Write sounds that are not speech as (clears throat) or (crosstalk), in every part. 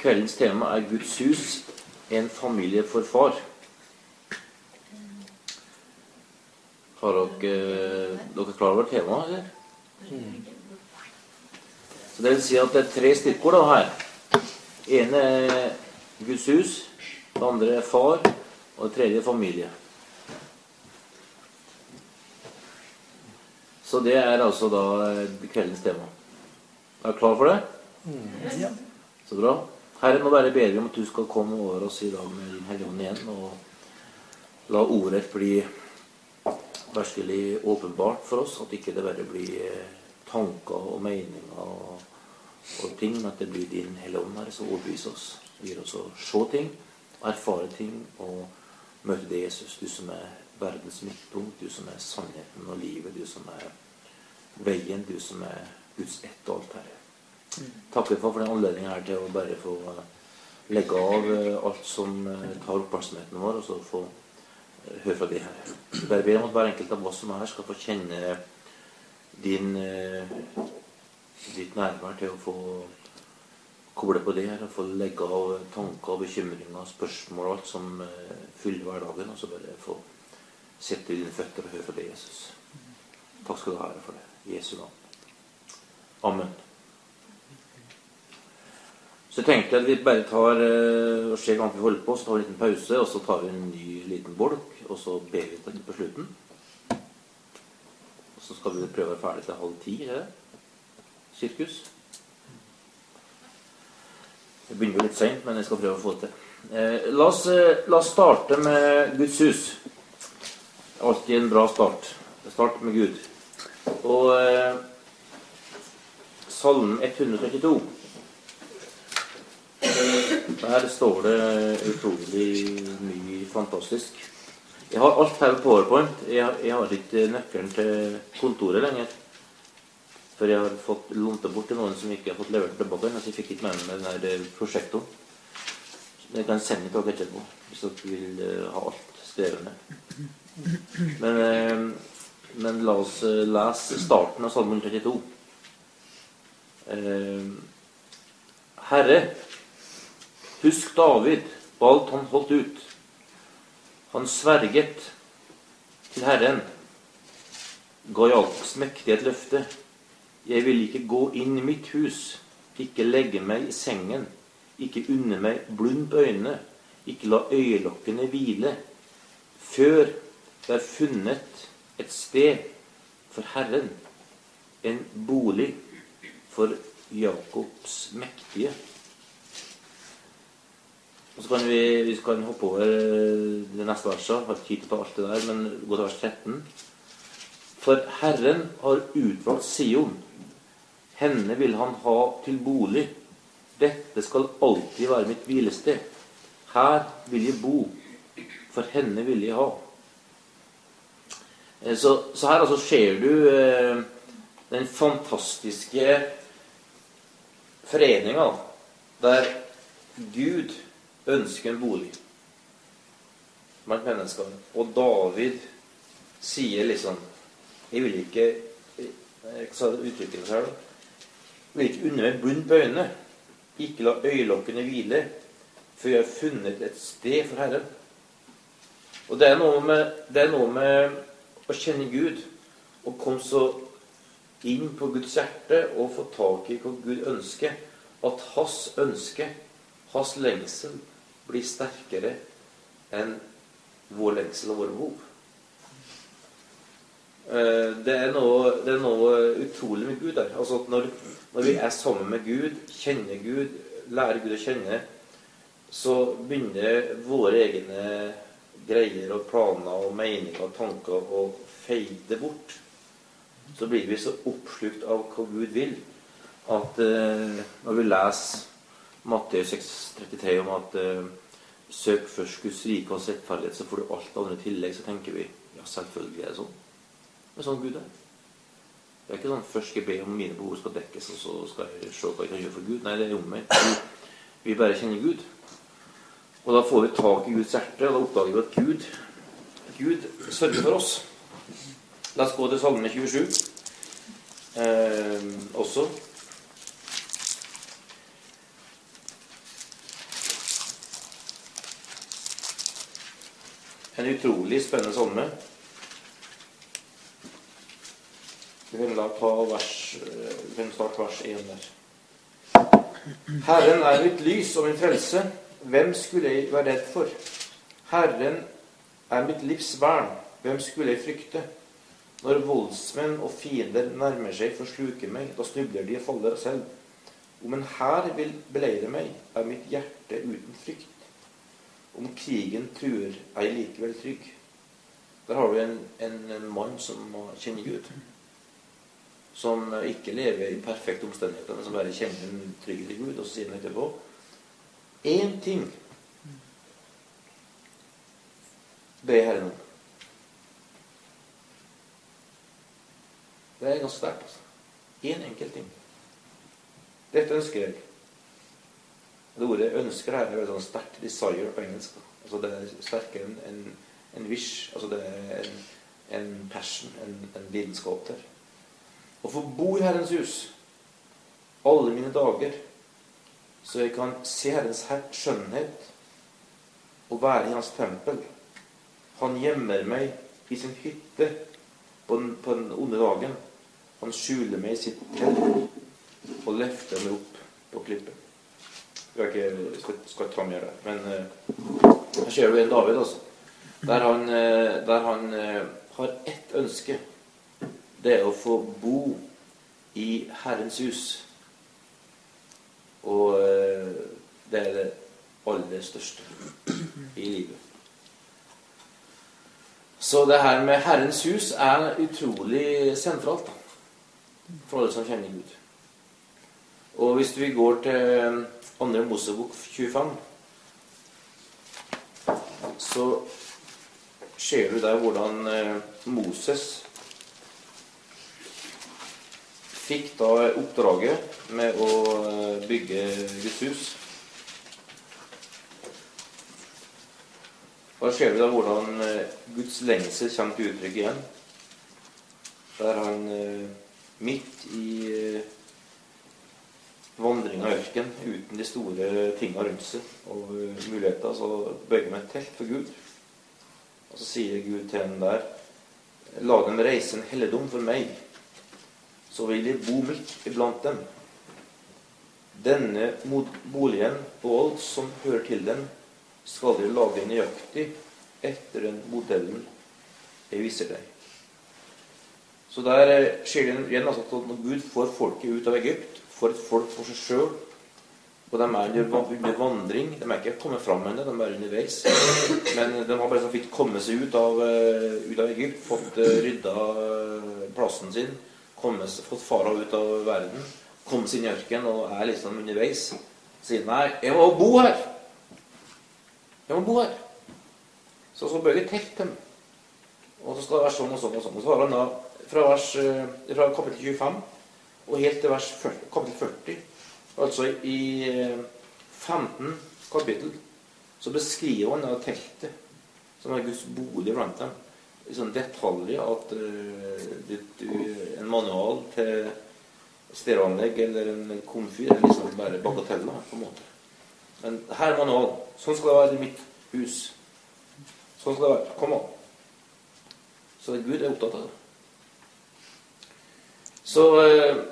kveldens tema er Guds hus, en familie for far. Har dere, dere klar over temaet, eller? Så Det vil si at det er tre stikkord da her. Det ene er Guds hus, det andre er far, og det tredje er familie. Så det er altså da kveldens tema. Er du klar for det? Ja. Så bra. Herre, nå bare ber vi om at du skal komme over oss i dag med din Hellige Ånd igjen, og la ordet bli virkelig åpenbart for oss. At ikke det bare blir eh, tanker og meninger og, og ting, men at det blir din Hellige Ånd Herre, som overbeviser oss. Gir oss å se ting, erfare ting og møte det Jesus. Du som er verdens midtpunkt, du som er sannheten og livet, du som er veien, du som er Guds ett og alt, Herre. Takker for, for den anledningen her til å bare få eh, legge av eh, alt som eh, tar oppmerksomheten vår, og så få høre fra de her. Bare ber om at hver enkelt av oss som er her, skal få kjenne din, ditt nærvær til å få koble på det her, og få legge av tanker, bekymringer, spørsmål og alt som fyller hverdagen, og så bare få sette dine føtter og høre fra deg, Jesus. Takk skal du ha for det. Jesu navn. Amen. Så jeg tenkte at vi bare tar eh, og ser hvor langt vi holder på, så tar vi en liten pause, og så tar vi en ny liten bolk, og så ber vi til på slutten. Og så skal vi prøve å være ferdig til halv ti, er det? Sirkus. Det begynner jo litt seint, men jeg skal prøve å få det til. Eh, la, oss, eh, la oss starte med Guds hus. Alltid en bra start. Start med Gud. Og eh, Salmen 132 Der står det utrolig mye fantastisk. Jeg har alt her på powerpoint. Jeg, jeg har ikke nøkkelen til kontoret lenger. For jeg har fått lånt det bort til noen som ikke har fått levert tilbake. Altså jeg fikk ikke med meg den der eh, prosjektoren. Jeg kan sende dere etterpå hvis dere vil eh, ha alt skrevet ned. Men, eh, men la oss lese starten av Salmen 32. Eh, Herre, husk David og alt han holdt ut. Han sverget til Herren, ga Jakobs mektige et løfte. Jeg vil ikke gå inn i mitt hus, ikke legge meg i sengen, ikke unne meg blund på øynene, ikke la øyelokkene hvile, før det er funnet et sted for Herren, en bolig for Jakobs mektige. Og så kan vi, vi kan hoppe over det neste verset. Har ikke tid på alt det der, men gå til vers 13. For Herren har utvalgt Sion. Henne vil han ha til bolig. Dette skal alltid være mitt hvilested. Her vil jeg bo. For henne vil jeg ha. Eh, Så, så her altså ser du eh, den fantastiske foreninga der Gud ønsker en bolig blant menneskene. Og David sier liksom Jeg vil ikke eh, Hva uttrykket her, da? Jeg vil ikke unne meg blund på øynene. Ikke la øyelokkene hvile før jeg har funnet et sted for Herren. Og det er noe med, det er noe med å kjenne Gud og komme så inn på Guds hjerte og få tak i hva Gud ønsker. At hans ønske, hans lengsel, blir sterkere enn vår lengsel og våre behov. Eh, Det er noe, det er noe utrolig med Gud der. Altså når, når vi er sammen med Gud, kjenner Gud, lærer Gud å kjenne, så begynner våre egne greier og planer og meninger og tanker å feide bort. Så blir vi så oppslukt av hva Gud vil, at eh, når vi leser Matteus 6,33 om at eh, søk først Guds rike og rettferdighet, så får du alt andre i tillegg, så tenker vi ja, selvfølgelig er det sånn. Det er sånn Gud er. Det er ikke sånn først jeg be om mine behov skal dekkes, og så skal jeg se hva jeg kan gjøre for Gud. Nei, det er omvendt. Vi bare kjenner Gud. Og da får vi tak i Guds hjerte, og da oppdager vi at Gud, Gud sørger for oss. La oss gå til Salme 27 eh, også. En utrolig spennende salme. Vi kan da ta vers, eh, starte vers 1 der. Herren er mitt lys og min frelse. Hvem skulle jeg være redd for? Herren er mitt livs vern. Hvem skulle jeg frykte? Når voldsmenn og fiender nærmer seg for å sluke meg, da snubler de og faller selv. Om en hær vil beleire meg, er mitt hjerte uten frykt. Om krigen truer, er jeg likevel trygg. Der har du en, en, en mann som kjenner Gud. Som ikke lever i perfekte omstendigheter, men som bare kjenner en trygghet i Gud. Og så sier han etterpå én ting ber Herren om. Det er ganske sterkt. altså. Én en enkelt ting. Dette ønsker jeg. Det ordet 'ønsker' her er veldig sånn sterkt 'desire' på engelsk. Altså Det er sterkere enn en, en wish. Altså det er en, en passion, en, en lidenskap der. Å få bo i Herrens hus alle mine dager, så jeg kan se Herrens skjønnhet og være i Hans tempel. Han gjemmer meg i sin hytte på den, på den onde dagen. Han skjuler meg i sitt telt og løfter meg opp på klippen. Jeg ikke, skal, skal ta mer der, men her ser du en David, altså. Der han, uh, der han uh, har ett ønske. Det er å få bo i Herrens hus. Og det er det aller største i livet. Så det her med Herrens hus er utrolig sentralt for alle som kjenner Gud. Og hvis vi går til andre Mosebok 25, så ser du der hvordan Moses fikk da oppdraget med å bygge Guds hus. Da ser vi da hvordan Guds lengsel kommer til uttrykk igjen. Der han midt i vandringa av ørken uten de store tinga rundt seg og muligheter, så bygger han et telt for Gud. Og så sier Gud til ham der La dem reise en helligdom for meg, så vil de bo midt iblant dem. Denne boligen og alt som hører til den, skal de lage nøyaktig etter den modellen jeg viser deg. Så der skjer det igjen altså, at når Gud får folket ut av Egypt, får et folk for seg sjøl, og de er under vandring De er ikke kommet fram ennå, de er underveis. Men de har bare så fint kommet seg ut av, ut av Egypt, fått rydda plassen sin, kommet, fått fara ut av verden, kommet seg inn i ørkenen og er liksom underveis. Sier nei, jeg må bo her. Jeg må bo her. Så bør vi telt dem. Og så skal det være sånn og sånn og sånn. Og så har han da fra, vers, fra kapittel 25 og helt til vers 40, kapittel 40, altså i 15 kapittel, så beskriver han det teltet, som er Guds bolig blant dem, i sånne detaljer at uh, en manual til stereoanlegg eller en komfyr er liksom bare bagateller, på en måte. Men her er manualen. Sånn skal det være i mitt hus. Sånn skal det være. Kom an. Så Gud er opptatt av det. Så,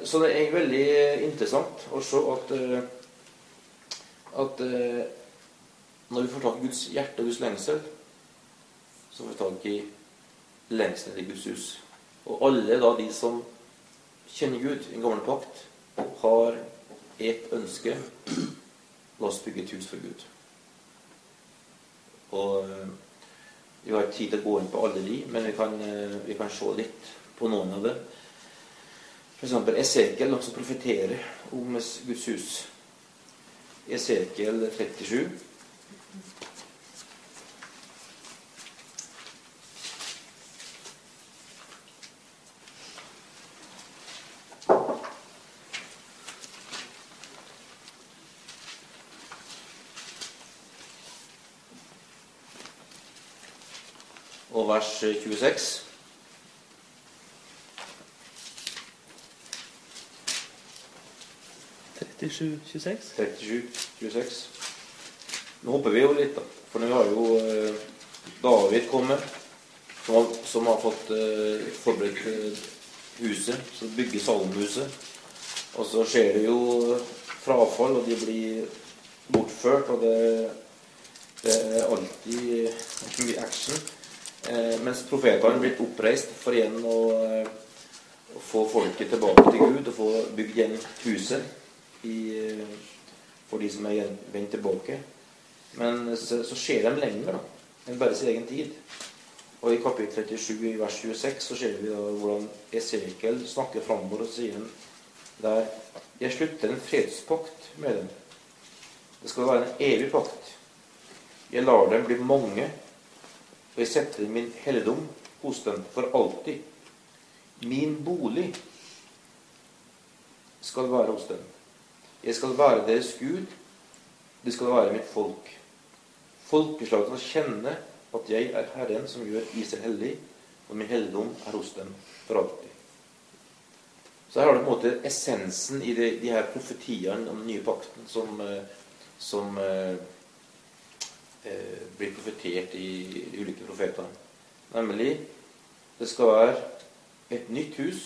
så, det er veldig interessant å se at, at når vi får tak i Guds hjerte og Guds lengsel, så får vi tak i lengselen i Guds hus. Og alle da de som kjenner Gud i gammel pakt, har ett ønske La oss bygge et hus for Gud. Og vi har ikke tid til å gå inn på alle de, men vi kan, vi kan se litt på noen av dem. F.eks. Esekiel, som profeterer om Guds hus. Esekiel 37. Og vers 26. Trettisju, 26? 37, 26. Nå hopper vi jo litt, da. For nå har jo, David kommet, som har, som har fått eh, forberedt eh, huset, så bygger Salomhuset. Og så skjer det jo frafall, og de blir bortført, og det, det er alltid mye action. Eh, mens profetene blir oppreist for igjen å, eh, å, få folket tilbake til Gud og få bygd igjen huset i, for de som er vendt tilbake. Men så, så skjer de lenger da, enn bare sin egen tid. Og i kapittel 37 i vers 26 så ser vi da hvordan Esekiel snakker framover og sier der Jeg slutter en fredspakt med dem. Det skal være en evig pakt. Jeg lar dem bli mange, og jeg setter min helligdom hos dem for alltid. Min bolig skal være hos dem. Jeg skal være deres Gud. De skal være mitt folk. Folkeslaget skal kjenne at jeg er Herren som gjør Israel hellig, og min helligdom er hos dem for alltid. Så her har du på en måte essensen i de, de her profetiene om den nye pakten som, eh, som eh, eh, blir profetert i de ulike profetene. Nemlig det skal være et nytt hus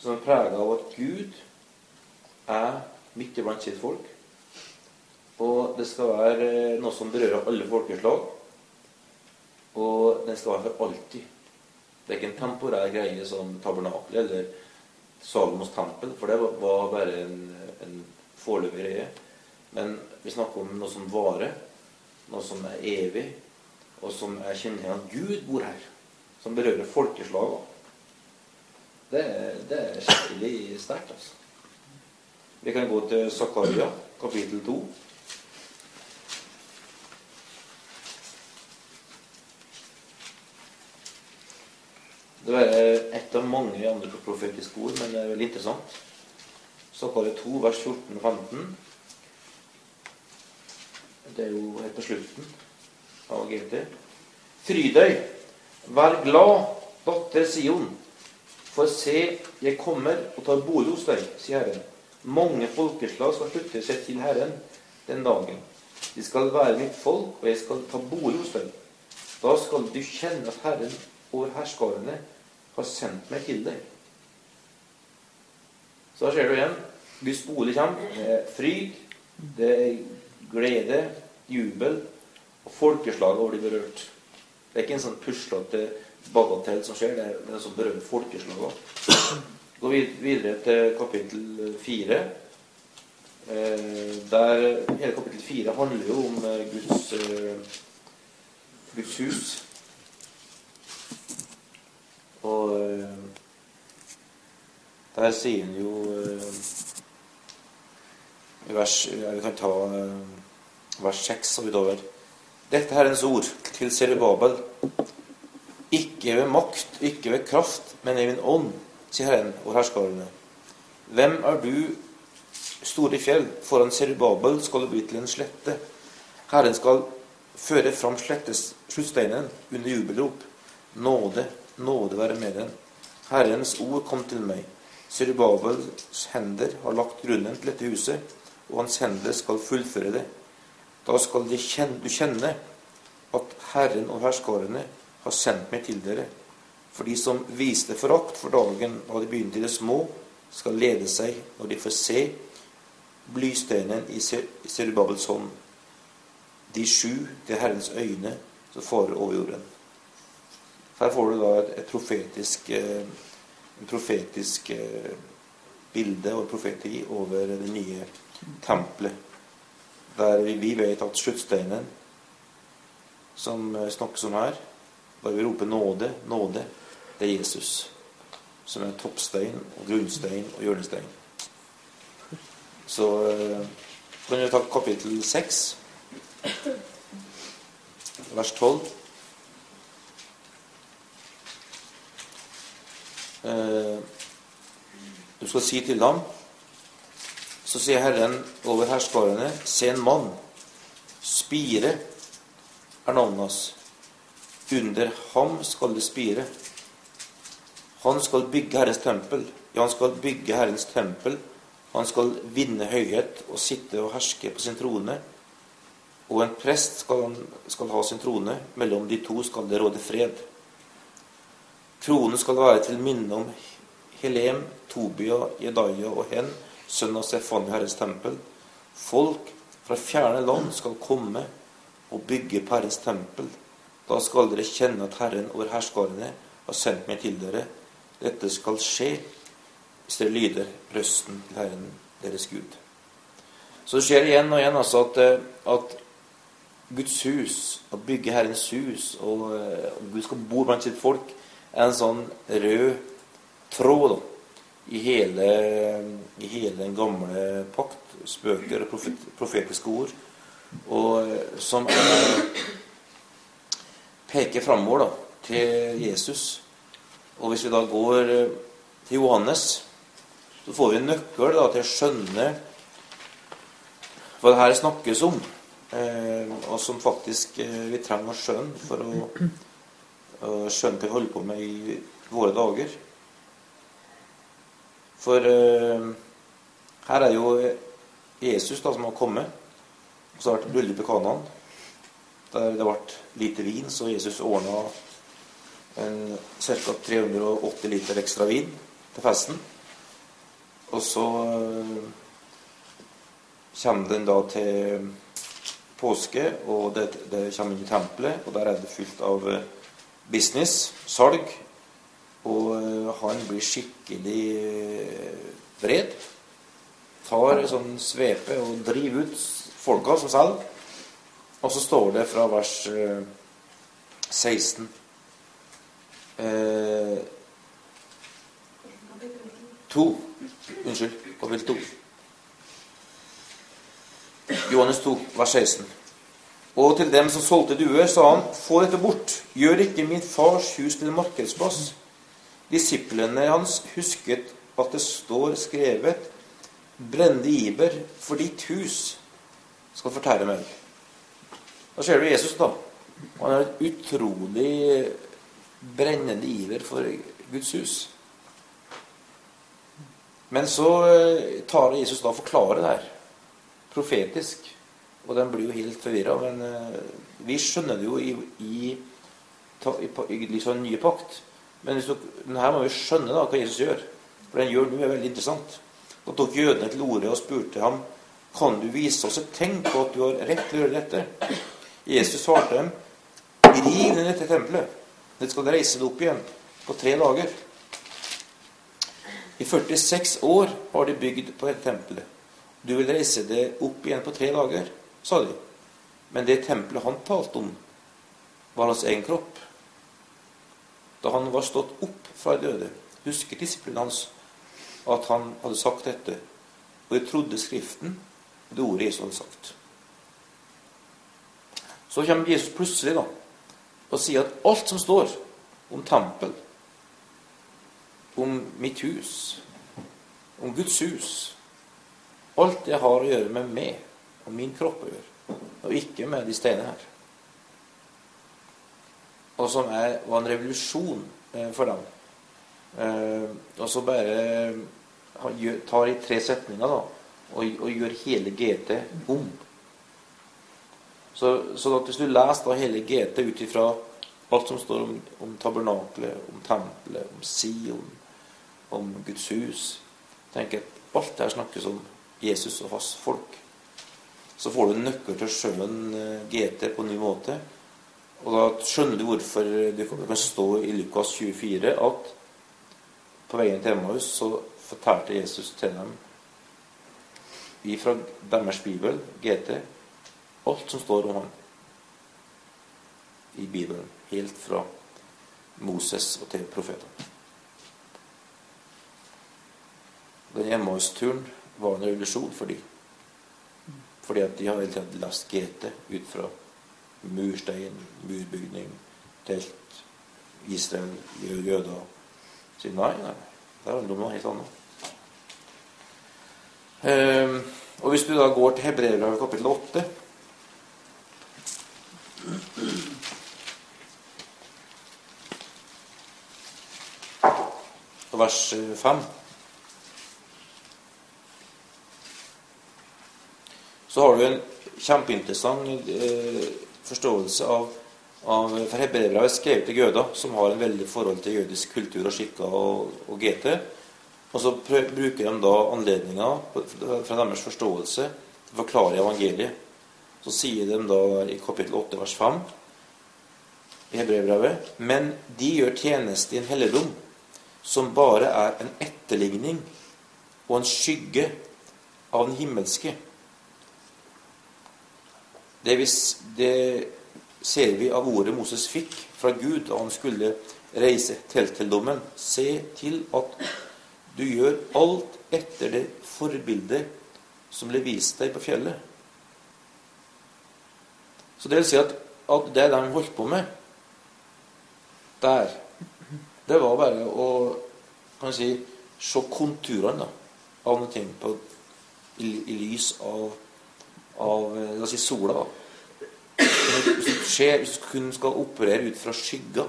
som er prega av at Gud er midt iblant sitt folk. Og det skal være noe som berører alle folkeslag. Og den skal være for alltid. Det er ikke en temporær greie som tabernakelet eller Salomos tempel, for det var bare en, en foreløpig greie. Men vi snakker om noe som varer, noe som er evig, og som er kjenner at Gud bor her. Som berører folkeslagene. Det, det er skikkelig sterkt, altså. Vi kan gå til Zakaria, kapittel 2. Det er et av mange andre profetiske ord, men det er veldig interessant. Zakaria 2, vers 14 og 15. Det er jo helt på slutten av GT. Fry deg, vær glad, datter Sion. For se, jeg kommer og tar bolig hos deg, sier Herren. Mange folkeslag skal slutte seg til Herren den dagen. De skal være mitt folk, og jeg skal ta bolig hos dem. Da skal du kjenne at Herren over herskarene har sendt meg til deg. Så da ser du igjen. Guds bolig kommer. Det er fryd, det er glede, jubel, og folkeslag over de berørt. Det er ikke en sånn puslete bagatell som skjer, det er det som folkeslag. folkeslaget. Gå videre til kapittel fire. Der hele kapittel fire handler jo om Guds, Guds hus. Og der sier han jo vers Vi kan ta vers 6 og utover. Dette er Herrens ord til Serubabel. Ikke ved makt, ikke ved kraft, men i min ånd, sier Herren og herskarene. Hvem er du, store fjell? Foran Serubabel skal du bli til en slette. Herren skal føre fram sluttsteinen under jubelrop. Nåde, nåde være med den. Herrens ord kom til meg. Serubabels hender har lagt grunnen til dette huset, og hans hender skal fullføre det. Da skal du kjenne at Herren og herskarene har sendt meg til dere. For de som viste forakt for dagen da de begynte i det små, skal lede seg når de får se blysteinen i Serubabels hånd. De sju til Herrens øyne som farer over jorden. Her får du da et, et profetisk, en profetisk bilde og profeti over det nye tempelet. Der vi, vet at sluttsteinen som snakkes om her, bare vi roper nåde, nåde, det er Jesus. Som er toppstein og grunnstein og hjørnestein. Så kan vi ta kapittel 6, vers 12. Du skal si til ham Så sier Herren over herskarene, se en mann. Spire er navnet hans. Under ham skal det spire. Han skal bygge Herrens tempel. Ja, han skal bygge Herrens tempel. Han skal vinne høyhet og sitte og herske på sin trone. og en prest skal, skal ha sin trone. Mellom de to skal det råde fred. Kronen skal være til minne om Helem, Tobia, Jedaia og Hen, sønn av Sefan i Herrens tempel. Folk fra fjerne land skal komme og bygge på Herrens tempel. Da skal dere kjenne at Herren over herskarene har sendt meg til dere. Dette skal skje hvis dere lyder røsten til Herren deres Gud. Så det skjer igjen og igjen altså at, eh, at Guds hus, å bygge Herrens hus, og, eh, og Gud skal bo blant sitt folk, er en sånn rød tråd da, i hele, i hele den gamle pakt, spøker og profet, profetiske ord, og eh, som er, peker framover til Jesus. Og hvis vi da går til Johannes, så får vi en nøkkel da, til å skjønne hva det her snakkes om, eh, og som faktisk eh, vi trenger å skjønne for å, å skjønne hva vi holder på med i våre dager. For eh, her er jo Jesus da, som har kommet. Og så har det vært bryllup i Kanaan, der det ble lite vin, så Jesus ordna ca. 380 liter ekstra vin til festen. Og så kommer den da til påske, og det, det kommer inn i tempelet, og der er det fylt av eh, business, salg. Og eh, han blir skikkelig eh, vred. Tar sånn svepe og driver ut folka som selger. Og så står det fra vers 16 eh, To. Unnskyld. Kapittel to. Johannes 2, vers 16. Og til dem som solgte duer, sa han, få dette bort, gjør ikke min fars hus til en markedsplass. Disiplene hans husket at det står skrevet, brennende iber for ditt hus skal fortære meg. Da ser du Jesus, da. Han er et utrolig brennende iver for Guds hus. Men så eh, tar Jesus da og forklarer det her profetisk. Og den blir jo helt forvirra. Men uh, vi skjønner det jo i, i, i, i liksom nye pakt. Men, men her må vi skjønne da hva Jesus gjør. For den gjør nå er veldig interessant. Da tok jødene til orde og spurte ham kan du vise oss et tegn på at du har rett til å gjøre dette. Jesus svarte dem riv ned dette tempelet. Det skal reise det opp igjen på tre dager. I 46 år har de bygd på et tempelet. Du vil reise det opp igjen på tre dager, sa de. Men det tempelet han talte om, var hans egen kropp. Da han var stått opp fra de døde, husket disiplinen hans at han hadde sagt dette, og de trodde Skriften det ordet Jesus hadde sagt. Så kommer Jesus plutselig da, og sier at alt som står om tempel, om mitt hus, om Guds hus, Alt det har å gjøre med meg og min kropp å gjøre, og ikke med de steinene her. Og som er, var en revolusjon eh, for dem. Eh, og så bare tar i tre setninger da, og, og gjør hele GT om. Så, sånn at hvis du leser da hele GT ut ifra alt som står om, om tabernaklet, om tempelet, om Sion, om Guds hus tenker at alt det her snakkes om Jesus og hans folk. Så får du en nøkkel til å skjønne GT på en ny måte. Og da skjønner du hvorfor det kan stå i Lukas 24 at på veien til Emmaus så fortalte Jesus til dem fra deres bibel, GT, alt som står om ham i Bibelen. Helt fra Moses og til profetene. Den Emmaus-turen var en revolusjon for dem. Fordi at de har hele tiden lest GT ut fra murstein, murbygning, telt, Israel, jøder. Sier nei, nei. Det handler om noe helt annet. Um, og hvis du da går til Hebreerbrevet kapittel 8 vers 5 så har du en kjempeinteressant eh, forståelse av, av For hebreere er skrevet til jøder, som har en veldig forhold til jødisk kultur og skikker og, og GT. Og så bruker de da anledninga fra deres forståelse til å forklare evangeliet. Så sier de da i kapittel 8 vers 5 i Hebreerbrevet Men de gjør tjeneste i en helligdom som bare er en etterligning og en skygge av den himmelske. Det, det ser vi av ordet Moses fikk fra Gud da han skulle reise telttildommen. Se til at du gjør alt etter det forbildet som ble vist deg på fjellet. Så det vil si at, at det de holdt på med der, det var bare å kan si, se konturene av noen ting på, i, i, lys av, av la oss si, sola. Hvis du, skjer, hvis du kun skal operere ut fra skygger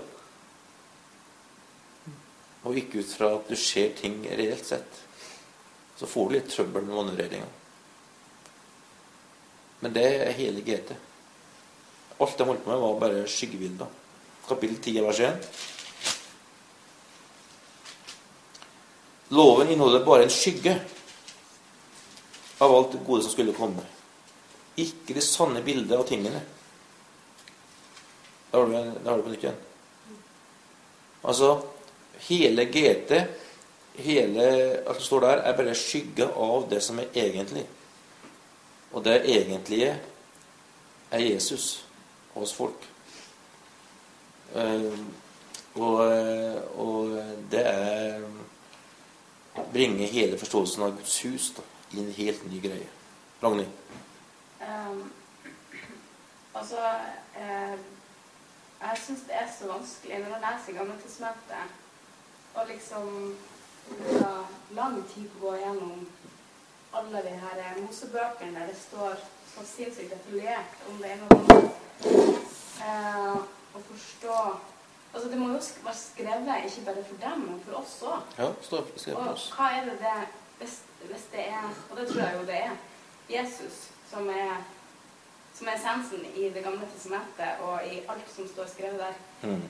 og ikke ut fra at du ser ting reelt sett, så får du litt trøbbel med manøvreringa. Men det er hele GT. Alt de holdt på med, var bare skyggebilder. Kapittel 10 vers 1. Loven inneholder bare en skygge av alt det gode som skulle komme. Ikke det sanne bildet av tingene. Da har du, du på nytt igjen. Altså, hele GT, hele alt som står der, er bare skygge av det som er egentlig. Og det egentlige er Jesus hos folk. Uh, og, og, det er bringe hele forståelsen av Guds hus da, i en helt ny greie. Ragnhild? Um, (clears throat) altså eh, Jeg syns det er så vanskelig når man leser Gamle testamentet og liksom ja, lang tid på å gå gjennom alle de her mosebøkene der det står så sinnssykt detaljert om det ene og det andre. Eh, å forstå Altså, det må jo være skrevet ikke bare for dem, men for oss òg. Ja, står skrevet for oss. Og hva er det det hvis, hvis, det er Og det tror jeg jo det er. Jesus som er, som er essensen i Det gamle testamentet og i alt som står skrevet der. Mm.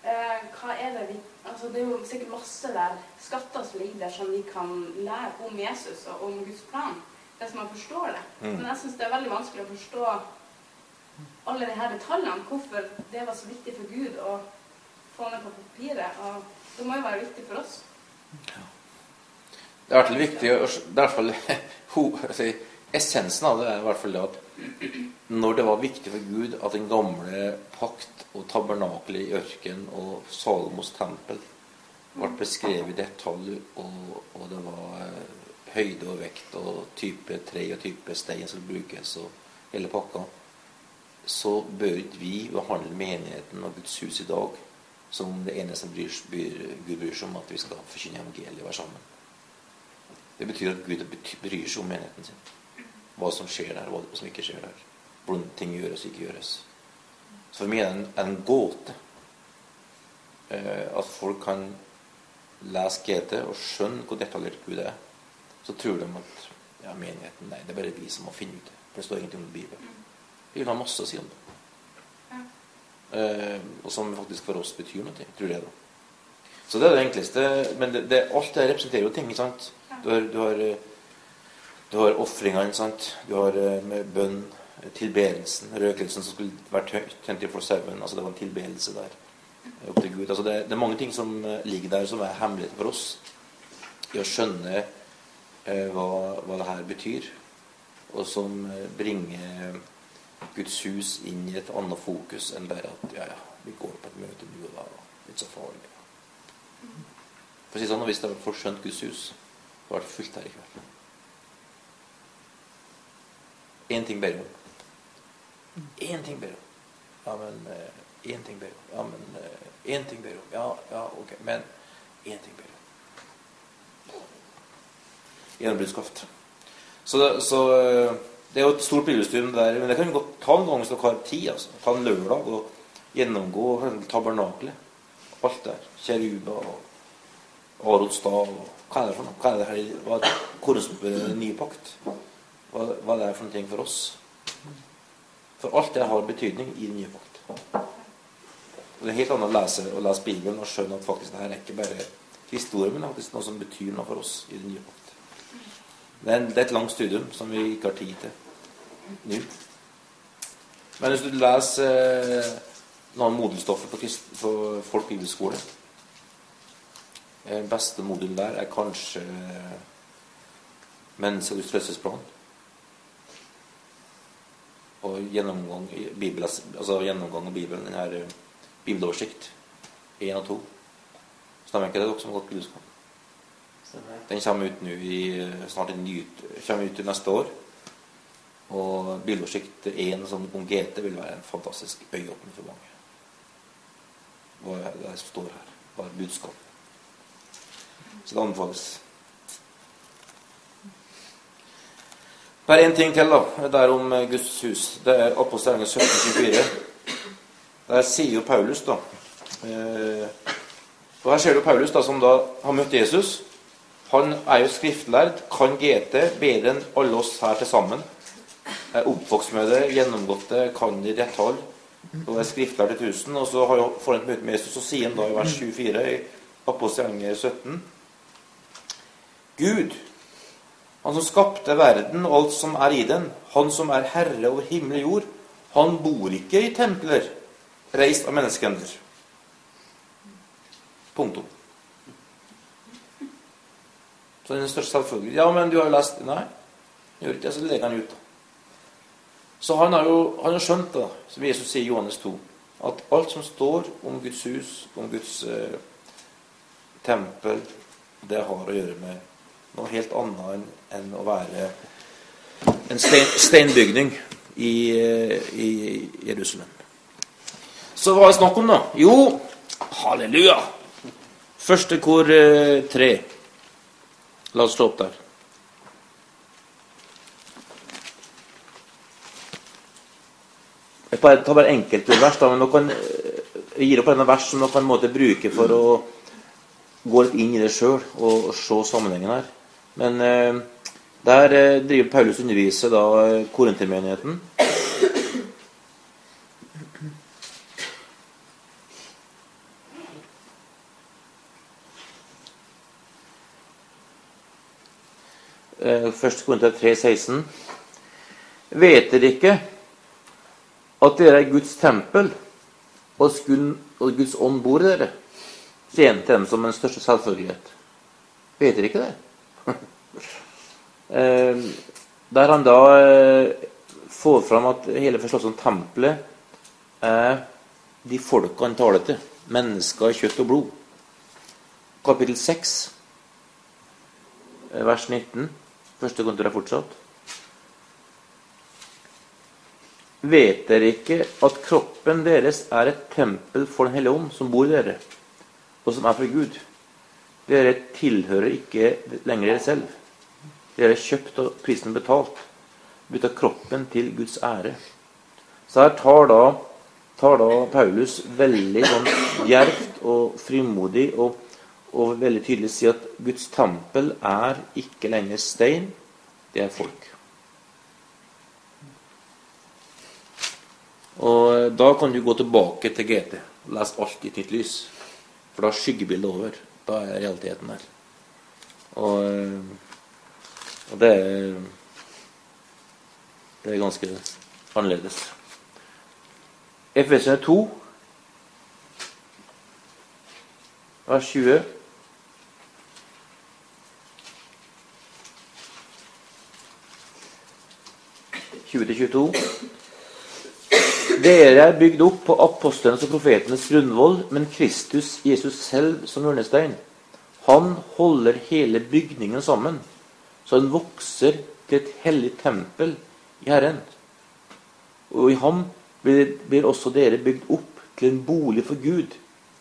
Eh, hva er det vi altså Det er jo sikkert masse der skatter som ligger der som vi kan lære om Jesus og om Guds plan. Hvis man forstår det. Mm. Men jeg syns det er veldig vanskelig å forstå alle de her detaljene. Hvorfor det var så viktig for Gud å få ned på papiret. Og det må jo være viktig for oss. Ja. Det er i hvert fall viktig Det er hvert fall Essensen av det er i hvert fall det at når det var viktig for Gud at den gamle pakt og tabernakelet i ørkenen og Salomos tempel ble beskrevet i detalj, og, og, det var eh, høyde og vekt og type tre og type stein som brukes, og hele pakka, så bør ikke vi behandle menigheten og Guds hus i dag som det eneste bryr, bryr, Gud bryr seg om at vi skal forkynne evangeliet og være sammen. Det betyr at Gud bryr seg om menigheten sin hva som skjer der, og hva som ikke skjer der. Hvordan ting gjøres og ikke gjøres. Så for meg er det en, gåte eh, at folk kan lese GT og skjønne hvor detaljert Gud er. Så tror de at ja, menigheten Nei, det er bare vi som må finne ut det. For det står ingenting om Bibelen. Vi vil ha masse å si om det. Eh, og som faktisk for oss betyr noe. Tror jeg da. Så det er det enkleste. Men det, det, alt det representerer jo ting. ikke sant? Du har, du har eh, du har ofringene, sant. Du har uh, med bønn, tilbedelsen, røkelsen som skulle vært 24-7. Altså det var en tilbedelse der opp til Gud. Altså det, det, er mange ting som uh, ligger der som er hemmeligheter for oss i å skjønne hva, hva det her betyr, og som bringer Guds hus inn i et annet fokus enn bare at ja, ja, vi går på et møte nå og da, og litt så farlig. For å si sånn, Hvis det hadde forskjønt Guds hus, så hadde det fullt her i kveld. Én ting ber om. Én ting ber om. Ja, men én eh, ting ber om. Ja, men én eh, ting ber om. Ja, ja, ok. Men én ting ber hun. Gjennombruddskraft. Så, så, eh, det er jo et stort bibelstudium der. Men det kan vi godt ta en gang hvis dere har tid. altså. Ta en lørdag og gjennomgå tabernaklet. Alt der. Kjeruba og Arod stav Hva er det for noe? Hva er det her? Hva er det? Korresponderer ny pakt? hva, hva det er for noe ting for oss. For alt det har betydning i den nye pakt. Og Det er helt annet å lese, å lese Bibelen og skjønne at faktisk det her er ikke bare historie, men faktisk noe som betyr noe for oss i den nye pakt. Det er, et langt studium som vi ikke har tid til nå. Men hvis du leser eh, noen modelstoffer på, folk bibelskole Den beste modulen der er kanskje menneskets frelsesplan. Og gjennomgang, Bibel, altså gjennomgang av Bibelen. Den eh, bibeloversikt. Én og to. Stemmer ikke det, dere som har gått bibelskole? Den kommer ut nå i, snart en ny, kommer ut neste år. Og bibeloversikt 1 som om GT vil være en fantastisk øyeåpner for mange. Hva er det som står her? Hva er budskapet? Så det anbefales. Er én ting til, da. Det er om Guds hus. Det er apostelgjerningen 1724. Der sier jo Paulus, da eh, Og her ser du Paulus, da, som da har møtt Jesus. Han er jo skriftlærd, kan GT bedre enn alle oss her til sammen. Er oppvokst med det, gjennomgått det, kan det i detalj. Og er skriftlærd til 1000. Og så har får han et møte med Jesus, og sier han da i vers 24 i Apostelgjerningen 17 Gud, han som skapte verden og alt som er i den, han som er herre over himmel og jord, han bor ikke i templer reist av menneskehender. Punktum. Så den største selvfølgelig Ja, men du har jo lest Nei, gjør ikke det. Så legger han ut. Så han har jo han har skjønt, da, som Jesus sier i Johannes 2, at alt som står om Guds hus, om Guds eh, tempel, det har å gjøre med noe helt annet enn å være en stein, steinbygning i, eh, i Jerusalem. Så hva er det snakk om, da? Jo, halleluja! Første kor eh, tre. La oss slå opp der. Jeg tar bare enkeltvers, da, men kan, jeg gir opp denne vers som dere kan måte bruke for å gå litt inn i det sjøl og, og, se sammenhengen her. Men eh, der eh, driver Paulus underviser da eh, korintermenigheten. Eh, 1. Korinter 3,16. Vet dere ikke at dere er Guds tempel, og, Guds ånd bor i dere? Sier han til dem som en største selvfølgelighet. Vet dere ikke det? (laughs) Eh, der han da eh, får fram at hele forslaget om tempelet er de folka han taler til. Mennesker, kjøtt og blod. Kapittel 6, vers 19. Første kontor er fortsatt. Vet dere ikke at kroppen deres er et tempel for Den hellige ånd, som bor i dere, og som er fra Gud? Dere tilhører ikke lenger dere selv. Dere er kjøpt og prisen betalt. Bytta kroppen til Guds ære. Så her tar da, tar da Paulus veldig sånn djervt og frimodig og og veldig tydelig si at Guds tempel er ikke lenger stein, det er folk. Og Da kan du gå tilbake til GT og lese alt i nytt lys. For da er skyggebildet over. Da er realiteten der. Og, og det er Det er ganske annerledes. Efesene 2, vers 20. 20-22. Dere er bygd opp på apostlenes og profetenes grunnvoll, men Kristus, Jesus selv, som hjørnestein. Han holder hele bygningen sammen, så den vokser til et hellig tempel i Herren. Og i ham blir, blir også dere bygd opp til en bolig for Gud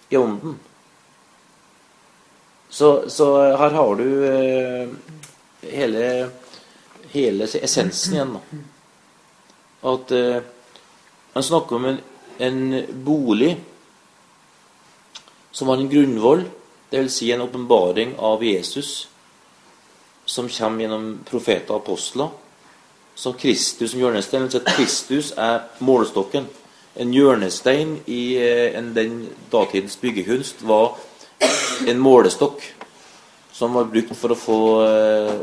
i ånden. Så, så her har du eh, hele, hele essensen igjen. da at eh, han snakker om en, en, bolig som har en grunnvoll, dvs. Si en åpenbaring av Jesus som kommer gjennom profeter og apostler, som Kristus som hjørnestein. Altså Kristus er målestokken. En hjørnestein i eh, en, den datidens byggekunst var en målestokk som var brukt for å få eh,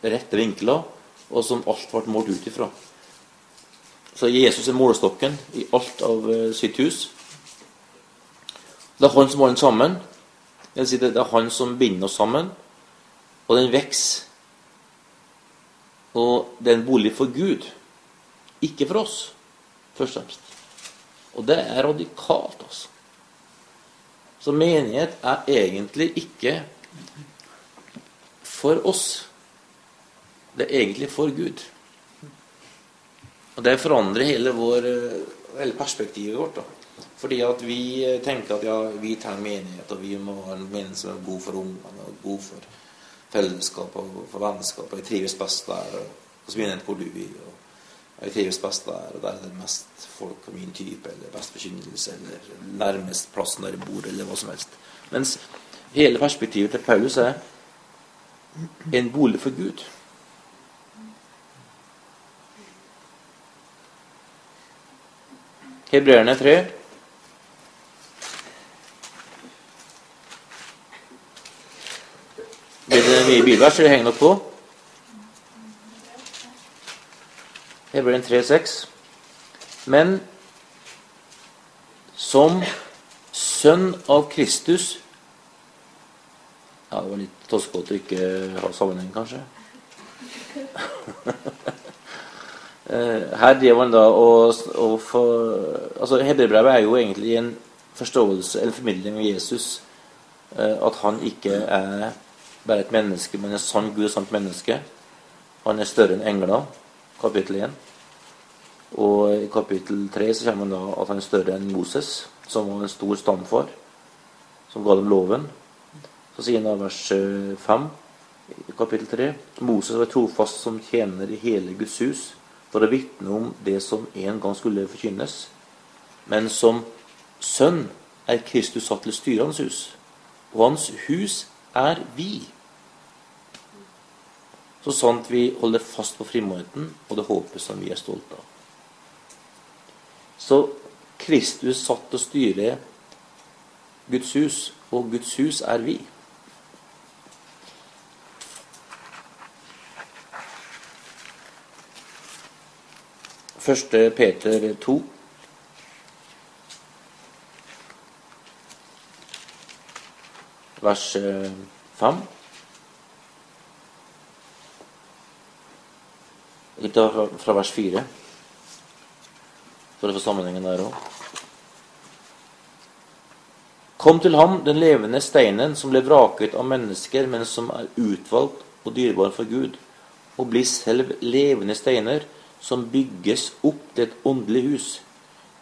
rette vinkler, og som alt ble målt ut ifra. Så Jesus er målestokken i alt av eh, sitt hus. Det er han som holder sammen. Det, si det er han som binder oss sammen. Og den vokser. Og det er en bolig for Gud, ikke for oss, først og fremst. Og det er radikalt, altså. Så menighet er egentlig ikke for oss. Det er egentlig for Gud. Og det forandrer hele, vår, hele perspektivet vårt. da. Fordi at vi tenker at ja, vi trenger menighet, og vi må ha en menighet som er god for ungene og god for fellesskap og for vennskap. Og jeg trives best der. Og så menighet hvor du vil. Og jeg trives best der, og der er det mest folk av min type, eller best forkynnelse, eller nærmest plassen der jeg bor, eller hva som helst. Mens hele perspektivet til Paulus er en bolig for Gud. Hebreerne 3. Blir det mye bilvers, det henger nok på? Hebreerne 3, 6. Men som sønn av Kristus Ja, det var litt toskete å ikke ha sammenheng, kanskje. Eh, her driver man da og, og for, altså Hebreerbrevet er jo egentlig en forståelse eller formidling av Jesus. Eh, at han ikke er bare et menneske, men en sann Gud og sant menneske. Han er større enn engler, kapittel 1. Og i kapittel 3 så kommer han da at han er større enn Moses, som var en stor stamfar, som ga dem loven. Så sier han da vers 5 i kapittel 3 Moses var trofast som tjener i hele Guds hus for å vitne om det som en gang skulle forkynnes. Men som sønn er Kristus satt til å styre hans hus, og hans hus er vi. Så sant vi holder fast på frimodigheten og det håpet som vi er stolte av. Så Kristus satt til å styre Guds hus, og Guds hus er vi. Første Peter 2. Vers 5. Litt fra vers 4, for å få sammenhengen der òg. Kom til ham, den levende steinen, som ble vraket av mennesker, men som er utvalgt og dyrebar for Gud, og bli selv levende steiner, som bygges opp til et åndelig hus,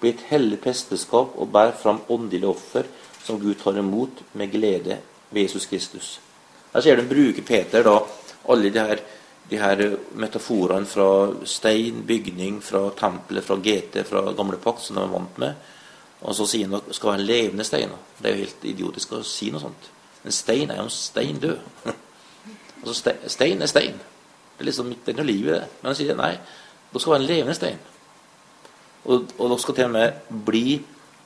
blir et hellig presteskap og bærer fram åndelige offer som Gud tar imot med glede ved Jesus Kristus. Her ser du bruker Peter da alle de her, de her metaforene fra stein, bygning, fra tempelet, fra GT, fra gamle pakt, som de er vant med. Og så sier han at det skal være en levende stein. Det er jo helt idiotisk å si noe sånt. En stein er jo en stein død. (laughs) altså Stein er stein. Det er liksom midt i livet, det. Men han sier nei, dere skal være en levende stein. Og, og dere skal til og med bli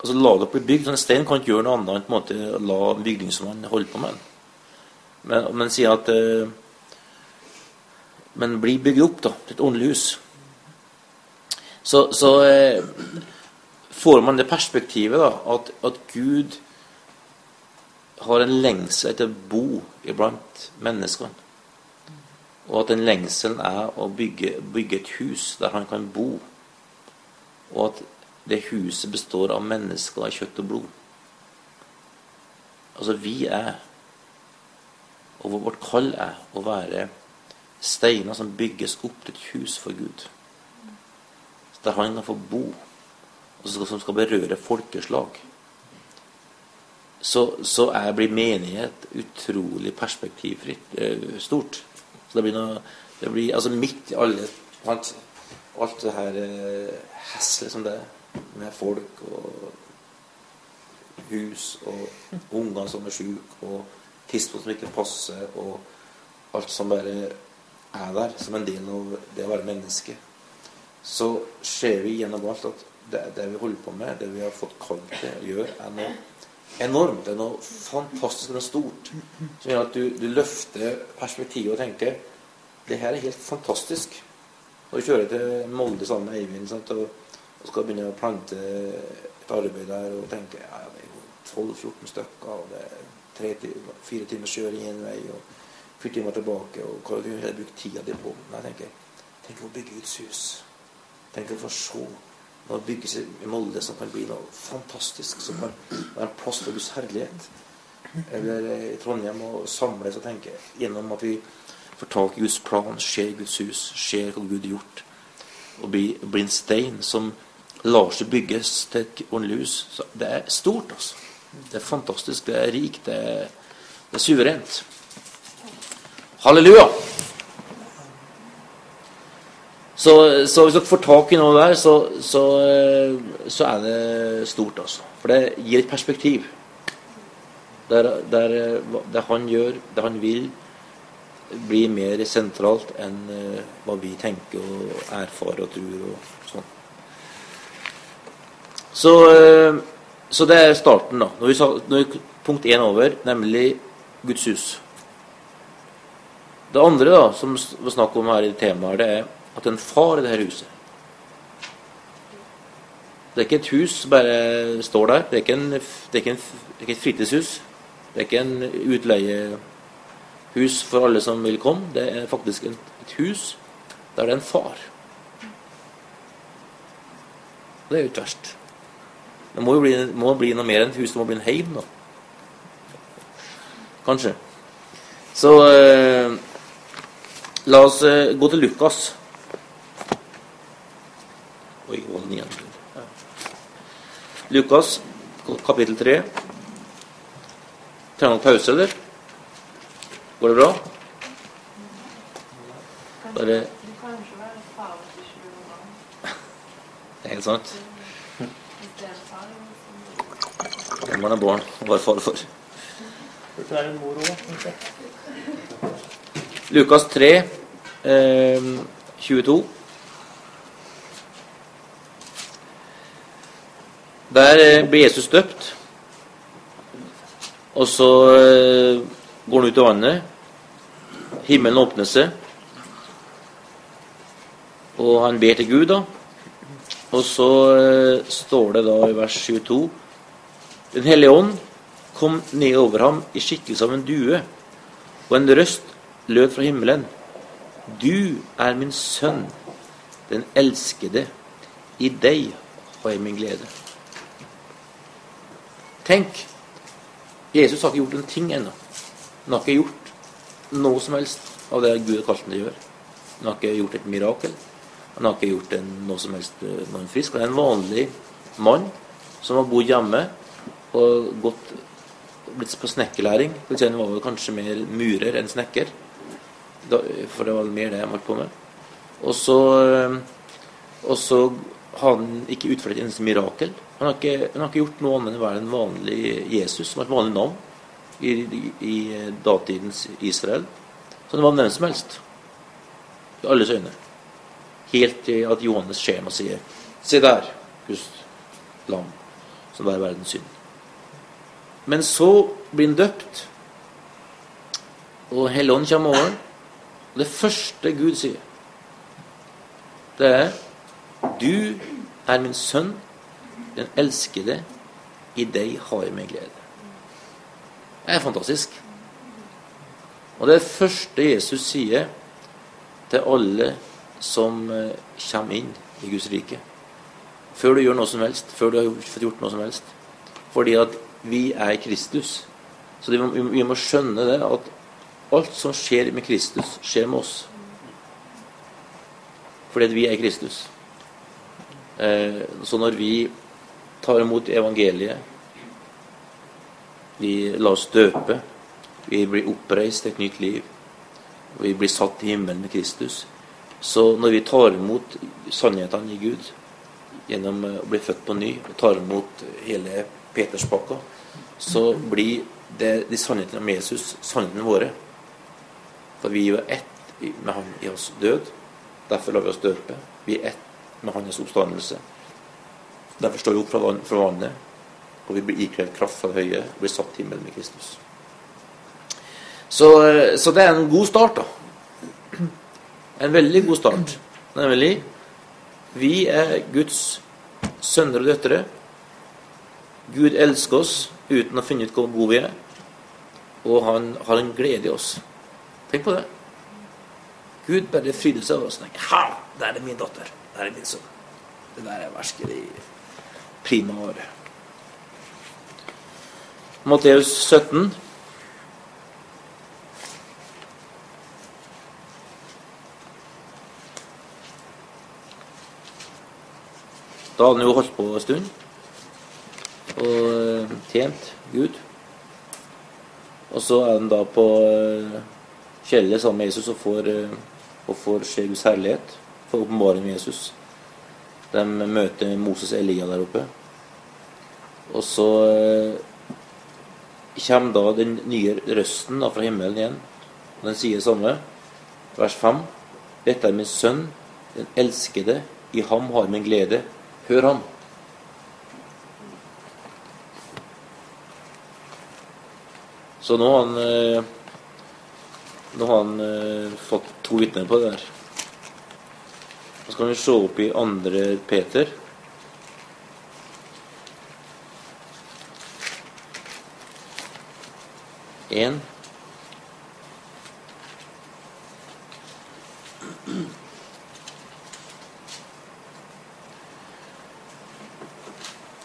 altså La dere bli bygd. En stein kan ikke gjøre noe annet enn på en måte la bygningsmannen holde på med den. Men, men sier at eh, Men bli bygd opp, da, til et åndelig hus. Så, så eh, får man det perspektivet da, at, at Gud har en lengsel etter å bo iblant menneskene. Og at den lengselen er å bygge, bygge, et hus der han kan bo. Og at det huset består av mennesker av kjøtt og blod. Altså, vi er, og vårt kall er, å være steiner som bygges opp til et hus for Gud. Der han kan få bo, og som skal berøre folkeslag. Så, så er, blir menighet utrolig perspektivfritt eh, stort. Så det blir noe det blir, Altså midt i alle alt, alt det her eh, heslet som det er, med folk og hus og unger som er sjuke, og tidspunkt som ikke passer, og alt som bare er der som en del av det å være menneske, så ser vi gjennom alt at det, det vi holder på med, det vi har fått kalt til å gjøre, er noe enormt. Det er noe fantastisk og stort. Som gjør at du, du løfter perspektivet og tenker det her er helt fantastisk. Når du kjører til Molde sammen med Eivind sant, og, og, skal begynne å plante et arbeid der og tenker ja, det er 12-14 stykker, og det er tre, fire timers kjøring én vei og fire timer tilbake, og hva du har brukt tida di på. Men jeg tenker tenk å bygge ut hus. Tenk å få se noe bygges i Molde som kan bli noe fantastisk, som kan være en plass for Guds herlighet. Eller i Trondheim å samles og tenke gjennom at vi får tak i Guds plan, ser Guds hus, ser hva Gud har gjort. Og bli, bli en stein som lar seg bygges til et ordentlig hus. Så det er stort, altså. Det er fantastisk, det er rikt, det det er suverent. Halleluja! Så, så, hvis dere får tak i noe der, så, så, så, er det stort, altså. For det gir et perspektiv. Der, der, det han gjør, det han vil, blir mer sentralt enn uh, hva vi tenker og erfarer og tror og sånn. Så, så, det er starten, da. Når vi når vi, punkt én over, nemlig Guds hus. Det andre da, som vi snakker om her i temaet, det er at en far i her huset Det er ikke et hus som bare står der. Det er ikke, en, det er ikke, en, det er ikke et fritidshus. Det er ikke en utleiehus for alle som vil komme. Det er faktisk et hus der det er en far. Det er jo ikke verst. Det må jo bli, må bli noe mer enn et hus. Det må bli en heim, da. Kanskje. Så eh, la oss eh, gå til Lukas. Oi, var den igjen? Lukas, kapittel 3. Trenger dere pause, eller? Går det bra? Bare Det er helt sant. Det må man barn være far for. Lukas 3, eh, 22. Der eh, blir Jesus døpt. Og så eh, går han ut i vannet. Himmelen åpner seg. Og han ber til Gud, da. Og så eh, står det da i vers 22 Den hellige ånd kom ned over ham i skikkelse av en due, og en røst lød fra himmelen. Du er min sønn, den elskede. I deg har jeg min glede. Tenk! Jesus har ikke gjort en ting ennå. Han har ikke gjort noe som helst av det Gud har kalt ham til å gjøre. Han har ikke gjort et mirakel. Han har ikke gjort en, noe som helst eh, når han frisk. Han er en vanlig mann som har bodd hjemme og gått, blitt på snekkerlæring. Han var kanskje mer murer enn snekker. for det var mer det han holdt på med. Og så, eh, og så han ikke utført et eneste mirakel. Han har, ikke, han har ikke, gjort noe annet enn å være en vanlig Jesus, som har et vanlig navn i, i, datidens Israel. Så det var hvem som helst. I alles øyne. Helt til at Johannes skjema sier Se der, Guds lam, som bærer verdens synd. Men så blir han døpt, og Helligånden kommer over Og det første Gud sier, det er du er min sønn, den elskede. I deg har jeg min glede. Det er fantastisk. Og det er det første Jesus sier til alle som eh, kommer inn i Guds rike. Før du gjør noe som helst, før du har fått gjort noe som helst. Fordi at vi er Kristus. Så vi må skjønne det at alt som skjer med Kristus, skjer med oss. Fordi at vi er Kristus. Eh, så når vi tar imot evangeliet, vi lar oss døpe, vi blir oppreist til et nytt liv, og vi blir satt i himmelen med Kristus Så når vi tar imot sannhetene i Gud gjennom å bli født på ny, og tar imot hele Peterspakka, så blir det de sannhetene om Jesus sannhetene våre. For vi er ett med Han i oss død. Derfor lar vi oss døpe. Vi er ett med Hans oppstandelse. Derfor står vi opp fra, vann, vannet, og vi blir ikledd kraft fra det høye og blir satt til himmelen med Kristus. Så, så, det er en god start, da. En veldig god start. Nemlig vi er Guds sønner og døtre. Gud elsker oss uten å finne ut hvor gode vi er. Og han har en glede i oss. Tenk på det. Gud bare fryder seg over oss. Tenker, ha, der er min datter. Der er sønn. Det der er virkelig prima året. Matteus 17. Da hadde han jo holdt på en stund og eh, tjent Gud. Og så er han da på eh, fjellet sammen med Jesus og får, eh, og får se herlighet. Får åpenbaring med Jesus. De møter Moses og Elia der oppe. Og så kommer da den nye røsten da fra himmelen igjen. Og den sier det samme. Vers 5. Dette er min sønn, den elskede. I ham har min glede. Hør ham. Så nå har han, eh, nå har han eh, fått to vitner på det der. Så kan vi se opp i andre Peter. En.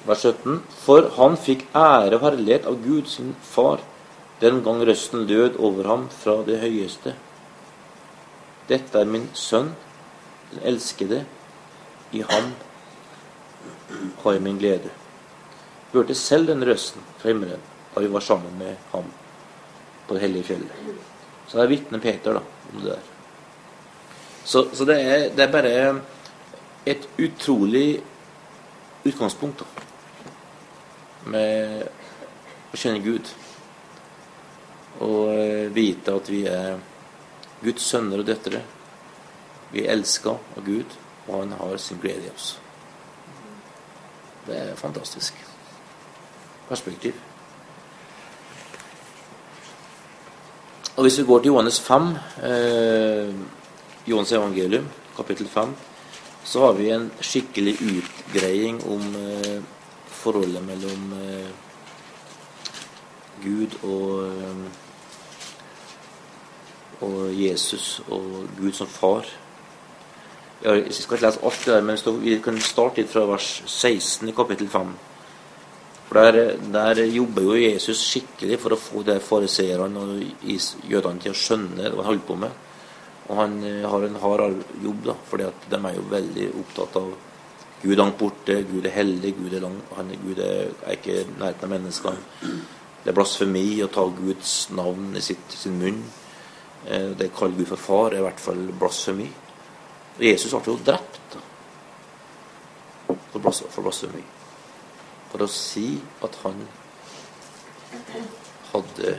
Vers 17. For han fikk ære og herlighet av Gud sin far den gang røsten lød over ham fra det høyeste. Dette er min sønn, elskede. I ham har jeg min glede. Hørte selv den røsten fra himmelen da vi var sammen med ham på det hellige fjellet. Så det er vitner Peter da, om det der. Så, så det, er, det, er, bare et utrolig utgangspunkt da, med å kjenne Gud. Og eh, vite at vi er Guds sønner og døtre. Vi er elska av Gud, og han har sin glede i oss. Det er fantastisk perspektiv. Og Hvis vi går til Johannes 5, eh, Johannes evangelium, kapittel 5, så har vi en skikkelig utgreiing om eh, forholdet mellom eh, Gud og eh, og Jesus og Gud som far. Jeg skal ikke lese alt det der, men vi kan starte litt fra vers 16 i kapittel 5. For der, der, jobber jo Jesus skikkelig for å få de fariseerne og jødene til å skjønne hva han holder på med. Og han eh, har en hard jobb, da, fordi at de er jo veldig opptatt av Gud langt borte, Gud er hellig, Gud er, lang, han, Gud er, er ikke nærheten av menneskene. Det er blasfemi å ta Guds navn i sitt, sin munn. Det å kaller Gud for far, er i hvert fall blasfemi. Og Jesus ble jo drept for blasfemi. For å si at han hadde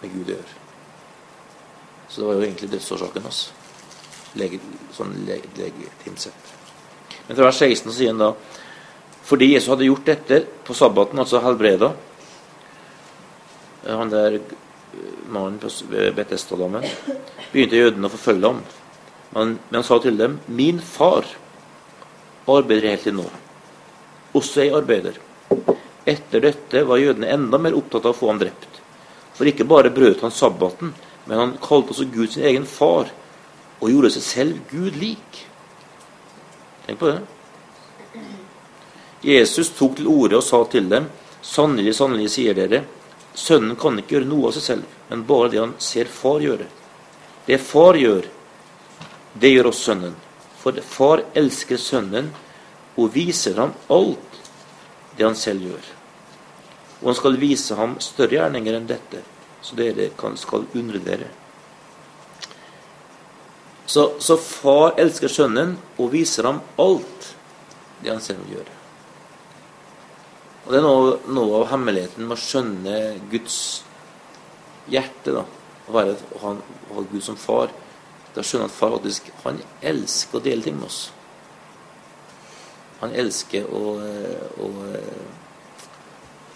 med Gud å gjøre. Så det var jo egentlig dødsårsaken hans. Lege, sånn legitimt sett. Men fra vers 16 sier han da fordi Jesus hadde gjort dette på sabbaten, altså helbreda Han der mannen ved Betestadammen, begynte jødene å forfølge ham. Men, men, han sa til dem, 'Min far arbeider helt til nå. Også jeg arbeider.' Etter dette var jødene enda mer opptatt av å få ham drept. For ikke bare brøt han sabbaten, men han kalte også Gud sin egen far, og gjorde seg selv Gud lik. Tenk på det. Jesus tok til orde og sa til dem, 'Sannelig, sannelig, sier dere, Sønnen kan ikke gjøre noe av seg selv, men bare det han ser far gjøre. Det far gjør, det gjør også sønnen. For far elsker sønnen og viser ham alt det han selv gjør. Og han skal vise ham større gjerninger enn dette, så dere kan, skal undre dere. Så, så far elsker sønnen og viser ham alt det han selv gjør. Og Det er noe, noe, av hemmeligheten med å skjønne Guds hjerte. da, Å være, ha, ha Gud som far. Da skjønner at far faktisk han elsker å dele ting med oss. Han elsker å, å,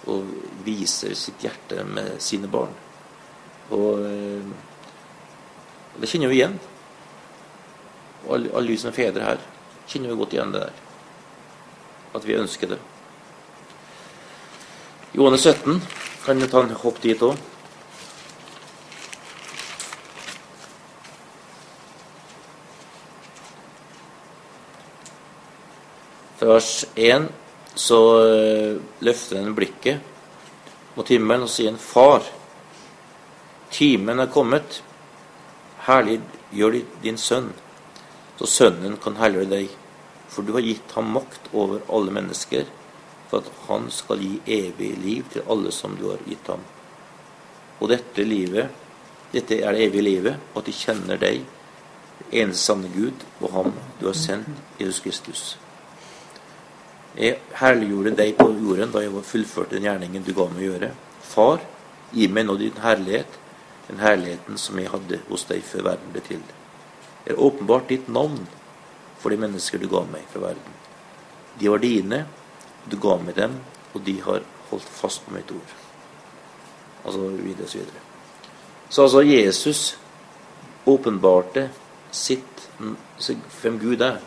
å vise sitt hjerte med sine barn. Og det kjenner vi igjen. Alle, alle vi som er fedre her, kjenner vi godt igjen det der. At vi ønsker det. Johannes 17 kan vi ta en hopp dit òg. Vers 1 så eh, løfter han blikket mot himmelen og sier en Far, timen er kommet. Herlig gjør din sønn, så sønnen kan herliggjøre deg. For du har gitt ham makt over alle mennesker, for at han skal gi evig liv til alle som du har gitt ham. Og dette livet, dette er det evige livet, at de kjenner deg, eneste sanne Gud, og ham du har sendt, Jesus Kristus. Jeg herliggjorde deg på jorden da jeg fullførte den gjerningen du ga meg å gjøre. Far, gi meg nå din herlighet, den herligheten som jeg hadde hos deg før verden ble til. Det er åpenbart ditt navn for de mennesker du ga meg fra verden. De var dine, du ga meg dem, og de har holdt fast på mitt ord. Altså videre og så videre. Så altså Jesus åpenbarte sitt, hvem Gud er,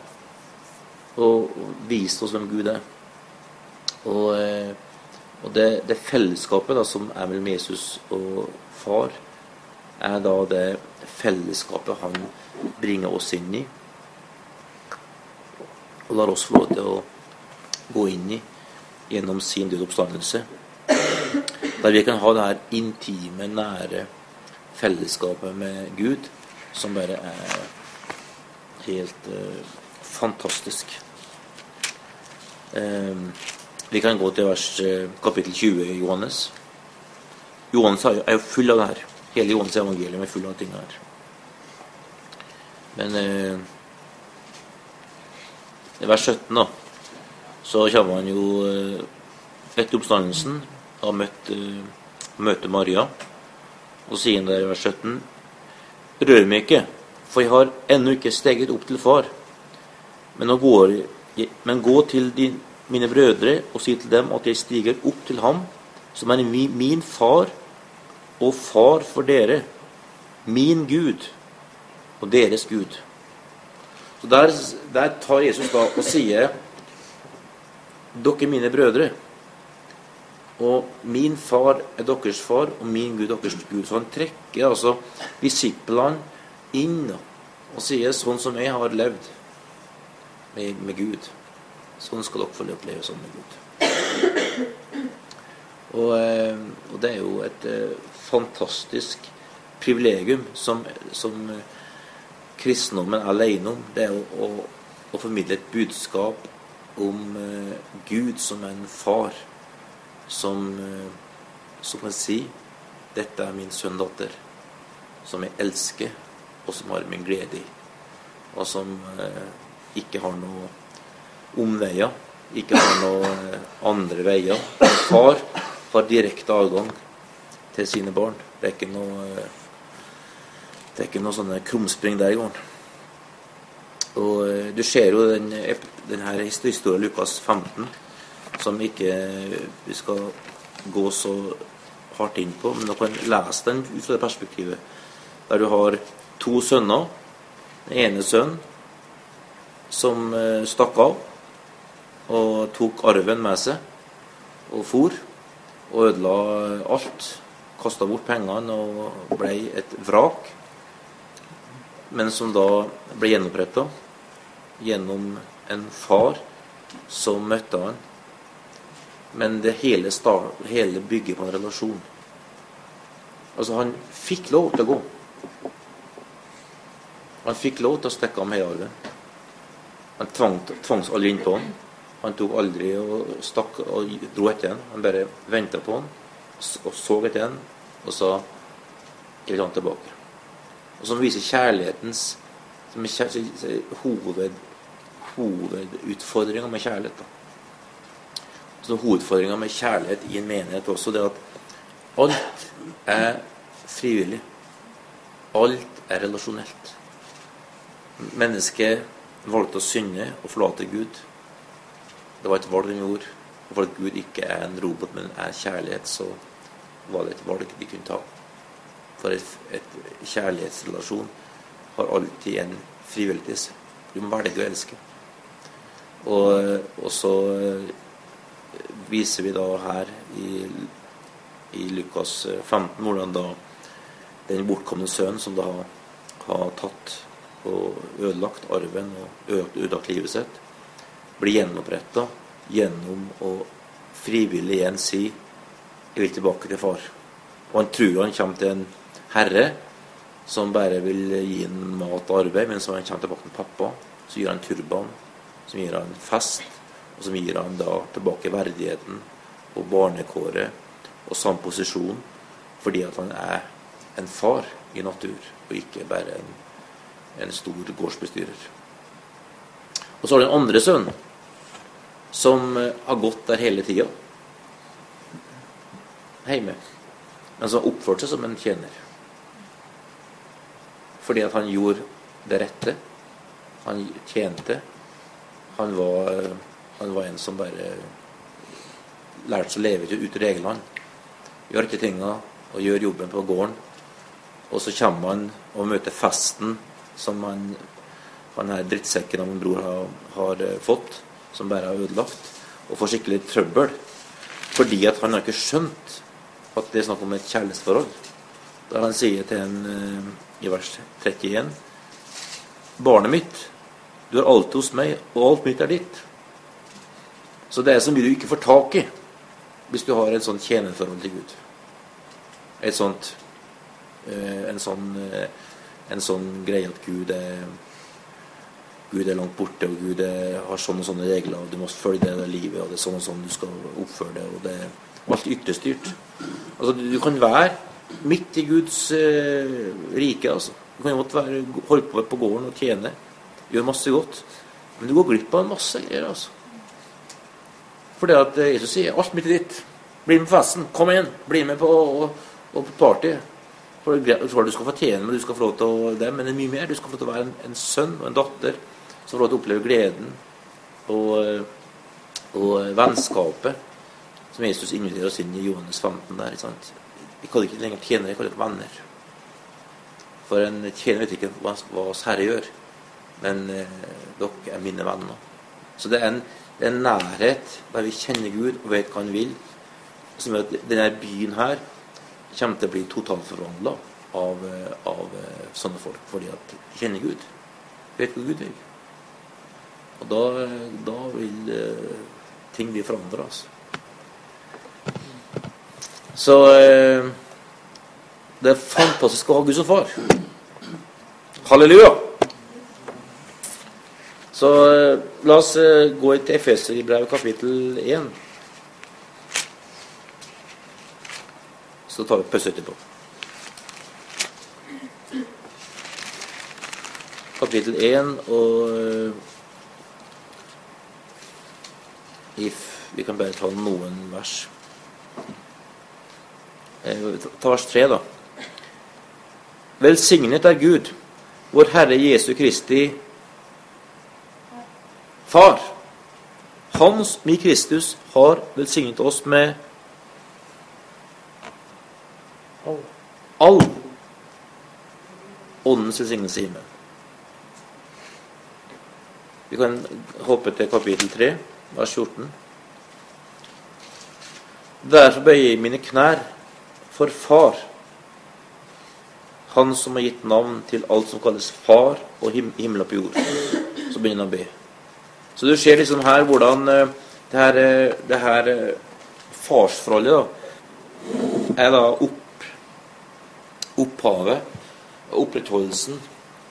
og viste oss hvem Gud er. Og, eh, og det, det, fellesskapet da, som er mellom Jesus og far, er da det fellesskapet han bringer oss inn i og lar oss få lov til å gå inn i gjennom sin døde oppstandelse. Der vi kan ha det her intime, nære fellesskapet med Gud, som bare er helt uh, fantastisk. Uh, vi kan gå til vers uh, kapittel 20 i Johannes. Johannes er jo full av det her. Hele Johannes evangelium er full av ting her. Men i vers 17, da, så kommer han jo eh, etter oppstandelsen og møtt, eh, møter Maria. Og sier han der i vers 17.: Rør meg ikke, for jeg har ennå ikke steget opp til far. Men, går, men gå til din, mine brødre og si til dem at jeg stiger opp til ham, som er min, far og far for dere, min Gud og deres Gud. Så der, der tar Jesus da og sier dere er mine brødre. Og min far er deres far, og min Gud deres Gud. Så han trekker altså disiplene inn og sier sånn som jeg har levd med, med Gud. Sånn skal dere få oppleve sånn med Gud. Og, eh, og, det er jo et eh, fantastisk privilegium som, som kristendommen alene om, det er å, å, å formidle et budskap om Gud som en far, som, som kan si 'Dette er min sønn datter', som jeg elsker, og som har min glede i. Og som ikke har noe omveier, ikke har noen andre veier. En far har direkte adgang til sine barn. Det er ikke noe det er ikke noe sånne krumspring der i gården. Og eh, du ser jo den, den her historien Lukas 15, som ikke vi skal gå så hardt inn på, men du kan lese den ut fra det perspektivet. Der du har to sønner. Den ene sønnen som eh, stakk av og tok arven med seg og for og ødela alt. Kasta bort pengene og ble et vrak men som da ble gjenoppretta gjennom en far som møtte han. Men det hele, start, hele bygger på en relasjon. Altså, han fikk lov til å gå. Han fikk lov til å stikke av med heiarven. Han tvang, tvangs inn på han. Han tok aldri og stakk og dro etter han. Han bare venta på han og så etter han og sa 'Jeg vil ha han tilbake' og som viser kjærlighetens som er hoved, hovedutfordringa med kjærlighet. Da. Så Hovedutfordringa med kjærlighet i en menighet også det at alt er frivillig. Alt er relasjonelt. mennesket valgte å synde og forlate Gud. Det var et valg hun gjorde. Og for at Gud ikke er en robot, men er kjærlighet, så var det et valg de kunne ta. For et, et kjærlighetsrelasjon har alltid en frivillighet. Du må velge å elske. Og, og så eh, viser vi da her i, i Lukas 15 hvordan da den bortkomne sønnen som da har tatt og ødelagt arven og ødelagt livet sitt, blir gjenoppretta gjennom å frivillig igjen si 'Jeg vil tilbake til far'. Og han tror han kommer til en herre som bare vil gi ham mat og arbeid, men så han kommer tilbake til pappa, så gir han turban, som gir han fest, og som gir han da tilbake verdigheten og barnekåret og samme posisjon, fordi at han er en far i natur, og ikke bare en, en stor gårdsbestyrer. Og så har du den andre sønnen, som eh, har gått der hele tida. Hjemme. Men som har oppført seg som en tjener. Fordi at han gjorde det rette. Han tjente. Han var, han var en som bare lærte seg å leve ut reglene. Gjør ikke tinga og gjør jobben på gården. Og så kommer han og møter festen som han, han her drittsekken av en bror har, har eh, fått som bare er ødelagt, og får skikkelig trøbbel. Fordi at han har ikke skjønt at det er snakk om et kjærlighetsforhold. Da han sier til en eh, i vers 31 Barnet mitt, du er alltid hos meg, og alt mitt er ditt. Så det er så mye du ikke får tak i hvis du har et sånt tjenerforhold til Gud. Et sånt eh, en sånn, en sånn greie at Gud er Gud er langt borte, og Gud er, har sånne og sånne regler, og du må følge det, det livet, og det er sånn og sånn du skal oppføre det, og det er alt ytterstyrt. Altså, du, du kan være midt i Guds eh, rike, altså. Du kan godt være, holde på på gården og tjene, gjøre masse godt, men du går glipp av masse greier, altså. For det at eh, Jesus sier alt mitt er ditt. Bli med på festen. Kom igjen. Bli med på, og, og på party. For, hva du skal få tjene, men du skal få lov til å det, men det er mye mer. Du skal få lov til å være en, en sønn og en datter som får lov til å oppleve gleden og, og vennskapet som Jesus inviterer oss inn i Johannes 15 der. Sant? Vi kaller ikke lenger tjenere, vi kaller det venner. For en tjener vet ikke hva, hva oss Herre gjør, men eh, dere er mine venner. Så det er, en, det er en nærhet der vi kjenner Gud og vet hva Han vil. Som gjør at denne byen her kommer til å bli totalforvandla av, av sånne folk, fordi at de kjenner Gud. Vet hvor Gud vil. Og da, da vil eh, ting bli forandra. Altså. Så eh, det er fantastisk å ha Gud som far. Halleluja! Så eh, la oss eh, gå til Efeser i brev kapittel 1. Så tar vi pause etterpå. Kapittel 1 og eh, if Vi kan bare ta noen vers. Eh, ta vers 3, da. Velsignet er Gud, vår Herre Jesu Kristi Far. Han mi Kristus har velsignet oss med all åndens velsignelse i himmelen. Vi kan hoppe til kapittel 3 vers 14. Derfor bøyer jeg mine knær for Far, Han som har gitt navn til alt som kalles Far og him himmel og på jord. Så begynner han å be. Så du ser liksom her hvordan eh, det her, eh, det her eh, farsforholdet da, er da opphavet og opprettholdelsen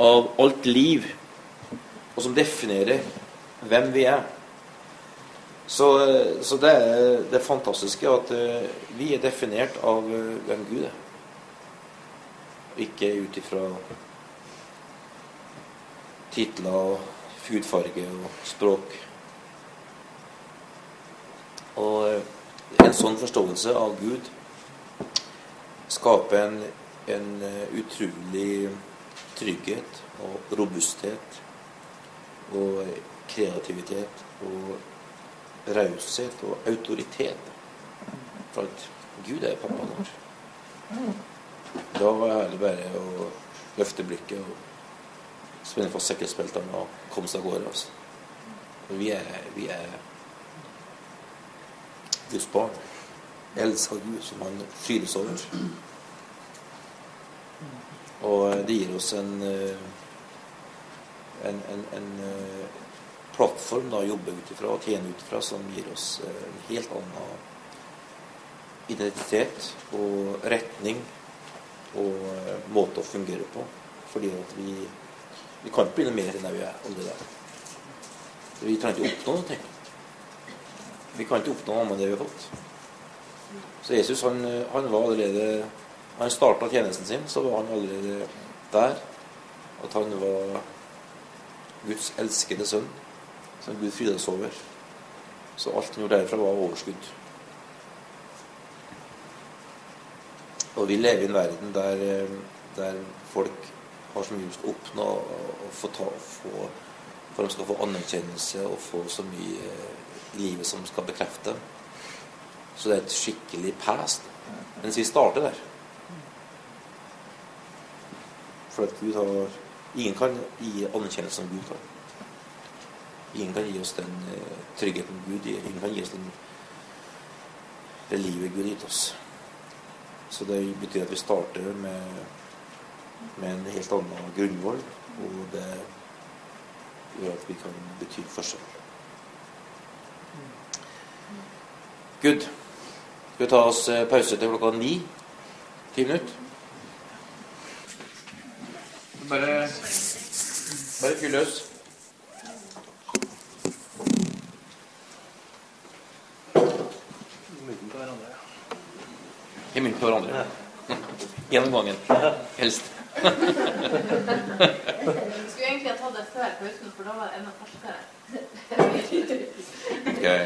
av alt liv, og som definerer hvem vi er. Så, så det er det fantastiske at uh, vi er definert av uh, hvem Gud er. Ikke ut ifra titler, hudfarge og språk. Og en sånn forståelse av Gud skaper en, en utrolig trygghet og robusthet og kreativitet og raushet og autoritet. For at Gud er pappaen vår. Da var det bare å løfte blikket og spenne fast sikkerhetsbeltene og komme seg av gårde. Altså. Vi er, vi er Guds barn. Elsker Gud, som han frydes over. Og det gir oss en, eh, en, en, en eh, plattform da, å jobbe ut ifra og tjene ut ifra som gir oss eh, en helt annen identitet og retning og måte å fungere på. Fordi at vi, vi kan ikke bli noe mer enn det vi er allerede. Vi trenger ikke oppnå noe. Vi kan ikke oppnå noe annet enn det vi har fått. Så Jesus han, han var allerede han starta tjenesten sin, så var han allerede der. At han var Guds elskede sønn, som Gud frydes over. Så alt han gjorde derfra, var overskudd. Og vi lever i en verden der, der folk har så mye å oppnå og få ta, få, for de skal få anerkjennelse og få så mye i livet som skal bekrefte. Så det er et skikkelig past. Mens vi starter der. For at Gud har Ingen kan gi anerkjennelse som Gud har. Ingen kan gi oss den uh, tryggheten Gud gir. Ingen kan gi oss den, det livet Gud har gitt oss. Så det betyr at vi starter med, med en helt annen grunnvoll, og det gjør at vi kan bety forskjell. Good. Skal vi ta oss eh, pause til klokka ni? Ti minutter? Bare, bare fyr løs. I munnen på hverandre. (laughs) Gjennom gangen. Helst. (laughs) Skulle egentlig ha tatt det før pausen, for da var det enda ferskere. Okay.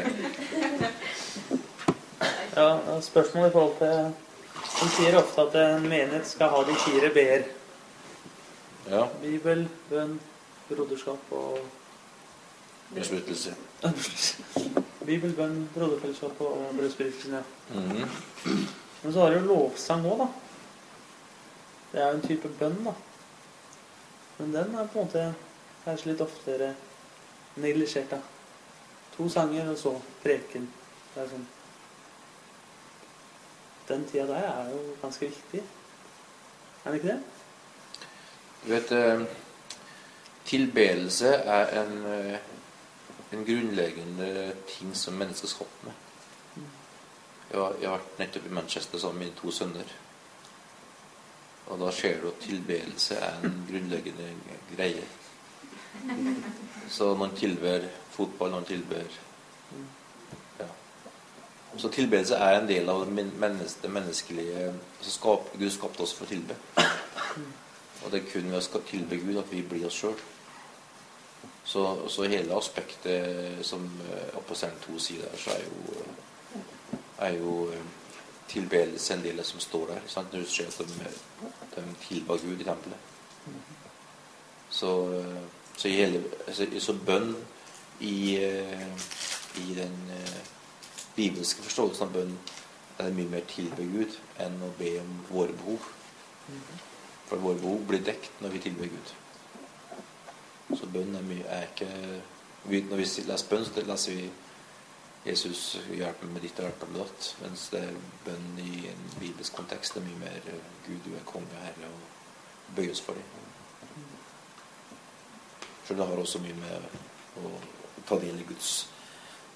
Ja, spørsmålet i forhold til De sier ofte at en menighet skal ha de fire b-er. Ja. Bibel, bønn, broderskap og Besluttelse. (laughs) Bibel, bønn, broderfellesskap og brødsbrytelsen, ja. Mhm. Men så har du lovsang òg, da. Det er jo en type bønn, da. Men den er på en måte kanskje litt oftere neglisjert, da. To sanger, og så preken. Det er sånn Den tida der er jo ganske viktig. Er det ikke det? Du vet, eh, tilbedelse er en, eh, en grunnleggende ting som mennesker er med. Jeg har, jeg har vært nettopp i Manchester sammen med mine to sønner. Og da ser du at tilbedelse er en grunnleggende greie. Så noen tilber fotball, noen tilber ja. Så tilbedelse er en del av det menneskelige altså skap, Gud skapte oss for å tilbe. Og det er kun ved å tilbe Gud at vi blir oss sjøl. Så, så hele aspektet som Apostlene 2 sier der, så er jo, er jo eh, tilbedelse en del av det som står der. Sant? Du ser at de, de tilba Gud i tempelet. Så, eh, så, hele, så, så bønn i, eh, i den bibelske forståelsen av bønn er det mye mer tilbe Gud enn å be om våre behov. For våre behov blir dekt når vi tilber Gud. Så bønn er mye er ikke Når vi leser bønn, så leser vi Jesus hjelp meg med ditt og hjelp meg med datt. Mens det er bønn i en bibelsk kontekst det er mye mer eh, Gud, du er konge, Herre, og bøyes for dem. For det har også mye med å ta del i Guds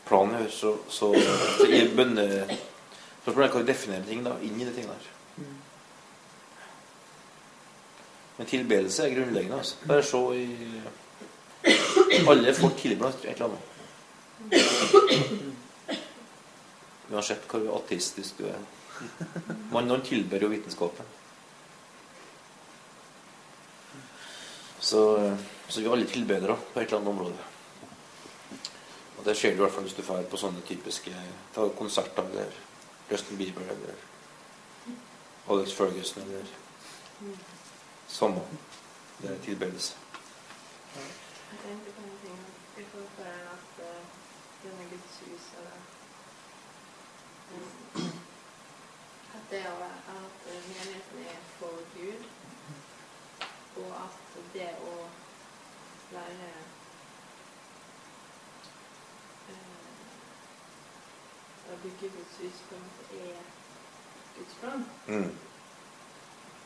plan å gjøre. Så, så, så i bønne Spørsmålet er hva vi definerer ting da, inn i de tingene her. Men tilbedelse er grunnleggende. altså. Bare se i Alle får tilbedt et eller annet. Uansett hvor ateistisk du er. Man, noen tilber jo vitenskapen. Så, så vi er alle tilbedere på et eller annet område. Og det skjer i hvert fall hvis du drar på sånne typiske ta konserter eller Justin Bieber eller Alex Ferguson eller samme. Det er tilbedelse. Jeg tenkte på en ting i forhold til at det med Guds hus eller At det å at menigheten er for Gud, og at det å være uh, Å bygge Guds hus på en måte er Guds plan. Mm.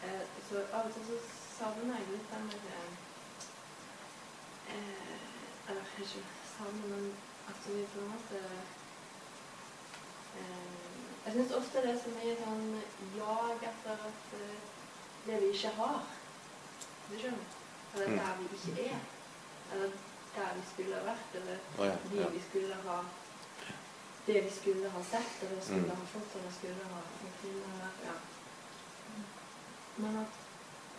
Uh, så av og til så savner jeg litt den der eh, Eller ikke savner, men at vi på en måte eh, Jeg syns ofte det er så mye sånn jag etter at eh, det vi ikke har. Du skjønner? Eller Mm. der vi ikke er. Eller der vi skulle ha vært. Eller oh, ja, de ja. vi skulle ha Det vi skulle ha sett, eller skulle Mm. ha fått, eller skulle ha skulle ha Ja. Men at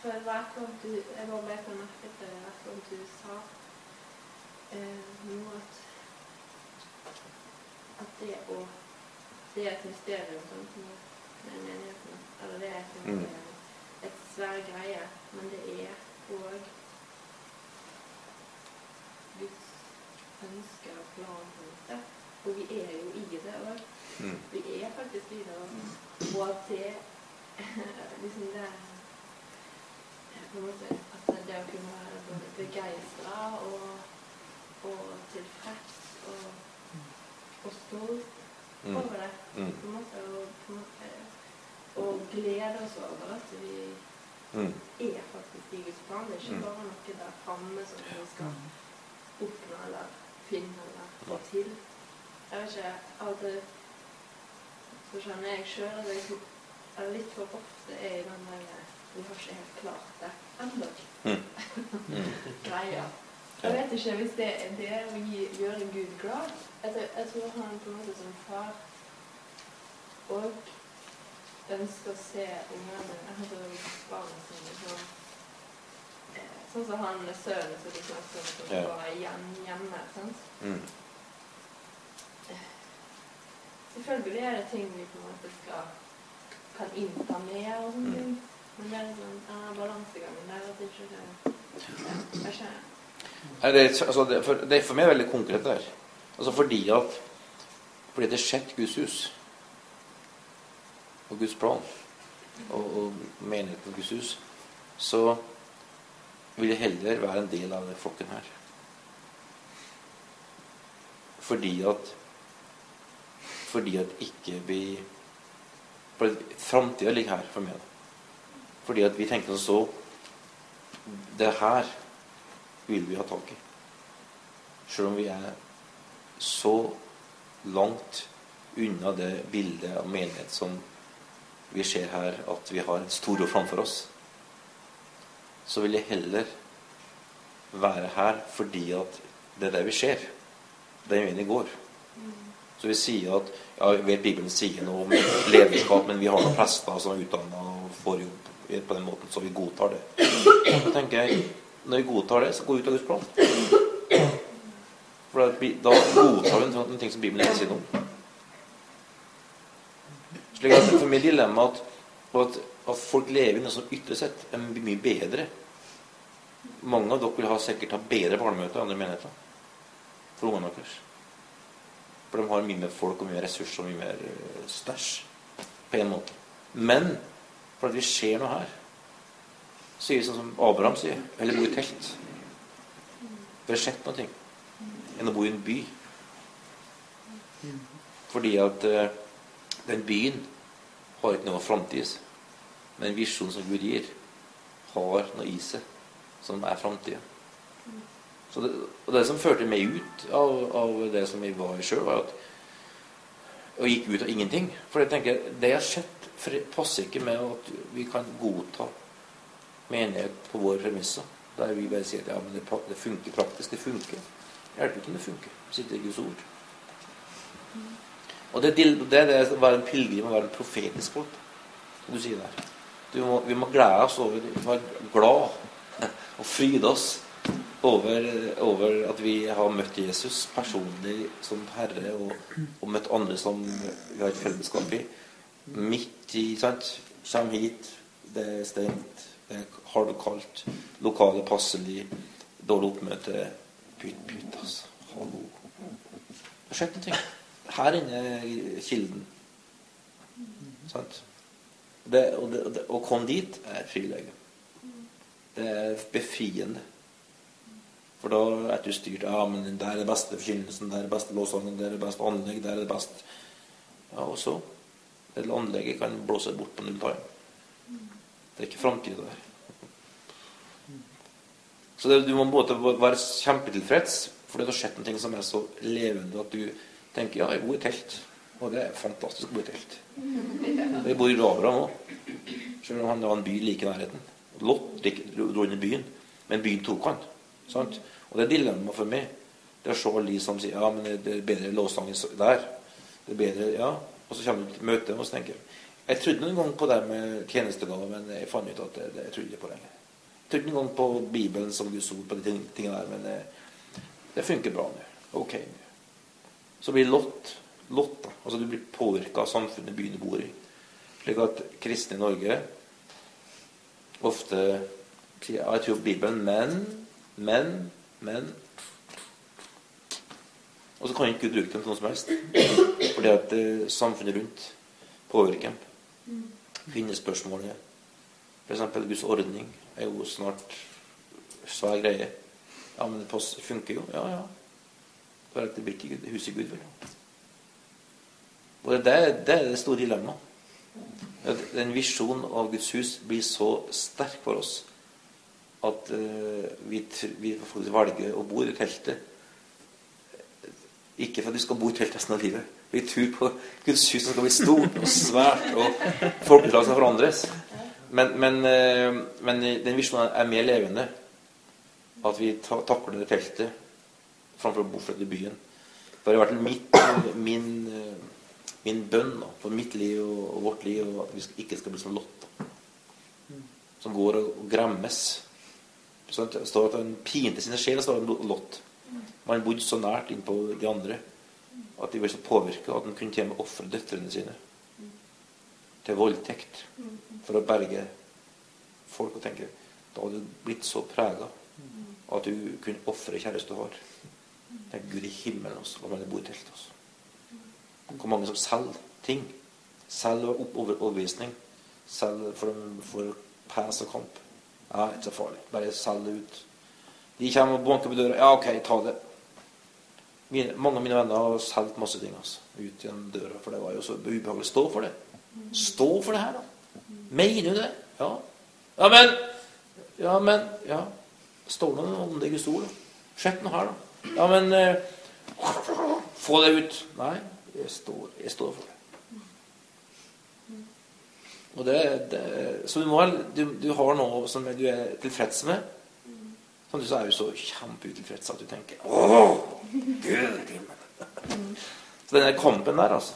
For hver annet du Jeg var ble på merket til hver gang du sa eh, noe at At det å Det er et mysterium sånn som den menigheten. Eller det er måte et svær greie, men det er òg Guds ønske og plan på en. Og vi er jo i det òg. Mm. Vi er faktisk i det òg. Og at det (laughs) liksom det eh, på en måte, At det å kunne være både begeistra og, og tilfreds og, og stolt Mm. over det. Mm. På en måte, og, på en måte, og glede oss over at vi Mm. er faktisk i Guds plan. Det er ikke bare noe der framme som vi skal oppnå eller finne eller få til. Jeg vet ikke, av og til så skjønner jeg sjøl at jeg litt for ofte er i den der Vi har ikke helt klart det ennå. Mm. (laughs) Mm. Greia. Jeg vet ikke hvis det, det er å gjøre Gud glad. Jeg, tror- jeg tror han på en måte som far og ønsker å se ungene altså barna sine sånn eh, Sånn som han sønnen som du snakket om, som Ja. var igjen hjemme. sant? Mm. Selvfølgelig er det ting vi på en måte skal kan innta med og sånne Mm. ting. Men det er sånn ah, balansegangen der at det ikke ja, jeg skjønner. Nei, Det, altså, det, for, det er for meg veldig konkret der. Altså fordi at fordi det sett Guds hus og Guds plan og, og menigheten og Guds hus, så vil jeg heller være en del av den flokken her. Fordi at fordi at ikke vi for Framtida ligger her for meg. Fordi at vi tenker oss så Det her vil vi ha tak i. Selv om vi er så langt unna det bildet av menighet som vi ser her, at vi har en stor jobb framfor oss, så vil jeg heller være her fordi at det er det vi ser. Det er veien vi går. Så vi sier at ja, jeg vet Bibelen sier noe om lederskap, men vi har noen prester som er utdanna og får jobb på den måten, så vi godtar det. Da tenker jeg når vi godtar det, så går vi ut av Guds plan. For da, godtar vi en ting som Bibelen ikke sier noe om. Slik at for meg dilemma at, at, at folk lever i noe som ytre sett er mye bedre. Mange av dere vil ha, sikkert ha bedre barnemøter enn andre menigheter for ungene deres. For de har mer folk og mye ressurser og mye mer eh, stæsj på en måte. Men for at vi ser noe her, sier vi sånn som Abraham sier, eller bo i telt. Vi har sett noe enn å bo i en by. Fordi at eh, den byen har ikke noe framtid. Men visjonen som Gud gir, har noe i seg som er framtida. Det, og det som førte meg ut av, av det som jeg var i sjøl, var at Og gikk ut av ingenting. For jeg tenker, det jeg har sett, passer ikke med at vi kan godta menighet på våre premisser. Der vi bare sier at ja, men det, det funker praktisk. Det funker. Det hjelper ikke om det funker. Det sitter i Guds ord. Og det, det det å være en pilegrim og være en profetisk folk, som du sier der. Du må, vi må glede oss over vi må Være glad (laughs) og fryde oss over, over at vi har møtt Jesus personlig som Herre, og, og møtt andre som vi har et fellesskap i. Midt i sant? Kjem hit, det er stengt, det er halvkaldt, lokale passelig, dårlig oppmøte. Pytt, pytt, altså. Hallo. Det har skjedd noe. Her inne i kilden. Sant? Det, og det, og komme dit er et. Det er befriende. For da er du styrt Ja, men der er det beste forkynnelsen, der er det beste lovsangen, der er det beste anlegg, der er det best Ja, og så? Det anlegget kan blåse bort på null time. Det er ikke framtida der. Så det, du må både være kjempetilfreds, for det har skjedd ting som er så levende at du tenker ja, jeg bor i telt. Og det er fantastisk å bo i telt. (laughs) Jeg bor i Ravra nå. selv om han var en by like i nærheten. Lott inn i byen, men byen tok han. Sant? Og det er dilemmaet for meg. Det er å se alle de som sier ja, men det er bedre lovsang der. Det er bedre, ja. Og så kommer du til møtet, og så tenker jeg Jeg trodde noen gang på det med tjenestegaver, men jeg fant ut at det, det jeg trodde ikke på lenger. Jeg trodde noen gang på Bibelen som Guds ord på de tingene der, men det, det funker bra nå. Ok. Så blir lott lott. da. Altså du blir påvirka av samfunnet byen du bor i. Slik at kristne i Norge ofte sier ja, jeg tror Bibelen, men, men, men Og så kan ikke Gud bruke dem til noe som helst. Fordi at eh, samfunnet rundt påvirker dem. Kvinnespørsmålet, f.eks. Guds ordning, er jo snart svær greie. Ja, men det funker jo. Ja, ja. Bare at det blir ikke huset Gud, vel. Og det, det er det store dilemmaet. En visjon av Guds hus blir så sterk for oss at eh, vi, vi faktisk velger å bo i teltet. Ikke for at vi skal bo i telt resten av livet. Vi tror på Guds hus skal bli stort og svært, og folkeslag skal forandres. Men, men, eh, men den visjonen er mer levende. At vi ta, takler det teltet framfor å bo flytte i byen. Det har vært mitt, min, min bønn da, for mitt liv og, og vårt liv og at vi ikke skal bli som Lotta. Som går og gremmes. Så det står at han pinte sine sjel, står det Lot. Man bodde så nært innpå de andre at de ble så påvirka at han kunne til og med ofre døtrene sine til voldtekt for å berge folk. Og tenke da hadde du blitt så prega at du kunne ofre kjæreste du har. Tenk Gud i himmelen også, hva meg bo i telt. Også. Hvor mange som selger ting. Selger opp over overbevisning. Selger for, for pes og kamp. Ja, ikke så farlig. Bare selg det ut. De kommer og banker på døra. Ja, ok, ta det. Mine, mange av mine venner har solgt masse ting altså, ut gjennom døra, for det var jo så ubehagelig. Stå for det. Stå for det her, da. Mener du det? Ja. Ja, men Ja, men Ja. Står det noe om stol? Sjekk nå her, da. Ja, men eh, Få det ut. Nei, jeg står, jeg står for det. Og det, det Så du, må, du, du har noe som du er tilfreds med. Samtidig så er du så kjempeutilfreds at du tenker Åh, Gud i. Så den der kampen der, altså,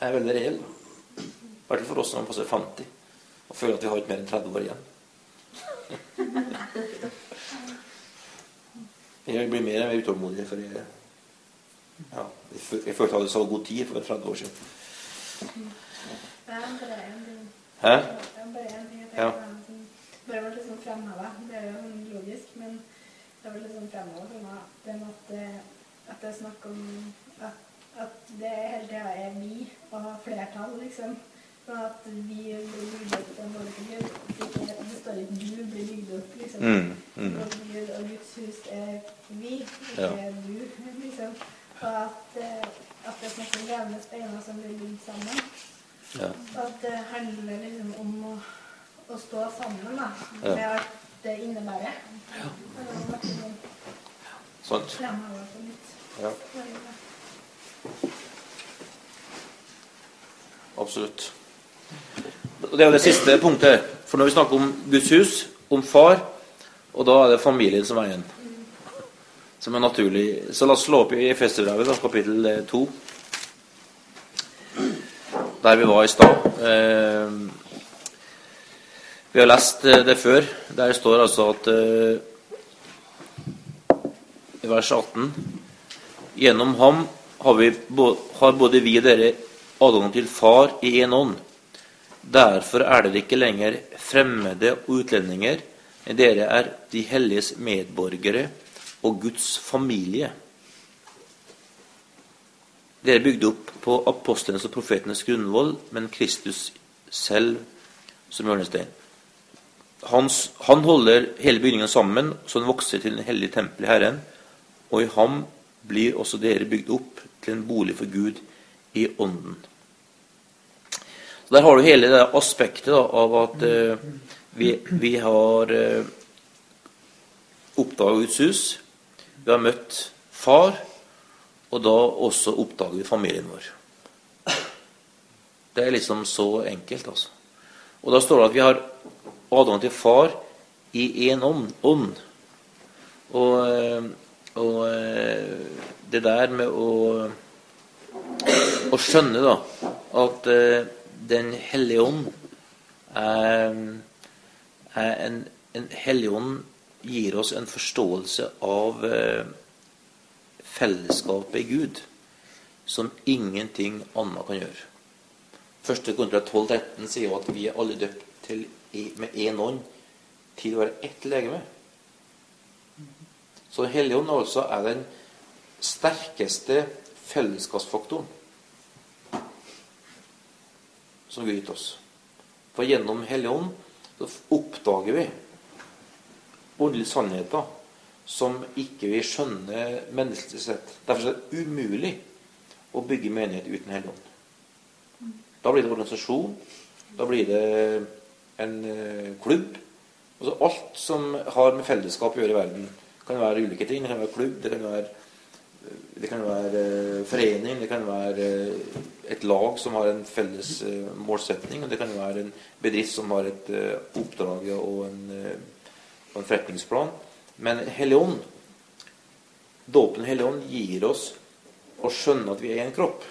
er veldig reell. I hvert fall for oss som passer 50 og føler at vi har ikke mer enn 30 år igjen. Jeg blir mer og mer utålmodig, for jeg, ja, jeg følte jeg hadde så god tid for 30 år siden. Hæ? Har Ja. bare ble litt sånn fremheva. Det er jo logisk, men det ble litt sånn fremheva for meg. Det at det, at det er snakk om at, at det hele tida er vi og flertall, liksom. Og at vi blir bygd opp på en dårlig Gud. Det står ikke 'du blir bygd opp', liksom. Mm, mm. Og Gud og Guds hus er vi, ikke Ja. du, liksom. Og at, eh, at det er snakk om levende steiner som blir bygd sammen. Ja. At det handler liksom om å, å stå sammen da, Ja. med alt det innebærer. Ja. Sånn Sant? Ja, absolutt. Det er jo det siste punktet. For når vi snakker om Guds hus, om far, og da er det familien som er igjen. Som er naturlig. Så la oss slå opp i Efeserbrevet, kapittel eh, 2. Der vi var i stad. Eh, vi har lest eh, det før. Der står altså at eh, i vers 18 Gjennom ham har, vi, har både vi og dere adgang til Far i en ånd. Derfor er dere ikke lenger fremmede og utlendinger, men dere er de helliges medborgere og Guds familie. Dere er bygd opp på apostlenes og profetenes grunnvoll, men Kristus selv som hjørnestein. Hans, han holder hele bygningen sammen, så den vokser til en hellig tempel i Herren. Og i ham blir også dere bygd opp til en bolig for Gud i ånden. Så Der har du hele det aspektet da, av at eh, vi, vi, har uh, eh, oppdaga Guds hus. Vi har møtt far, og da også oppdager vi familien vår. Det er liksom så enkelt, altså. Og da står det at vi har adgang til far i én ånd. Og, eh, og, det der med å, å skjønne da, at Den hellige ånd er, er en, en hellige ånd gir oss en forståelse av fellesskapet i Gud som ingenting annet kan gjøre. Første kontra 12.13 sier jo at vi er alle døpt til, med én ånd til å være ett legeme. Så Den hellige ånd altså er den sterkeste fellesskapsfaktoren som Gud gitt oss. For gjennom Hellig ånd oppdager vi åndelige sannheter som ikke vi skjønner menneskelig sett. Derfor er det umulig å bygge menighet uten Helligånd. Da blir det organisasjon. Da blir det en eh, klubb. Altså alt som har med fellesskap å gjøre i verden. Det kan være ulike ting. Det kan være klubb, det kan være, det kan være eh, forening, det kan være eh, et lag som har en felles målsetning. Og det kan være en bedrift som har et oppdrag og en, og en forretningsplan. Men Helligånd, dåpen Helligånd, gir oss å skjønne at vi er en kropp.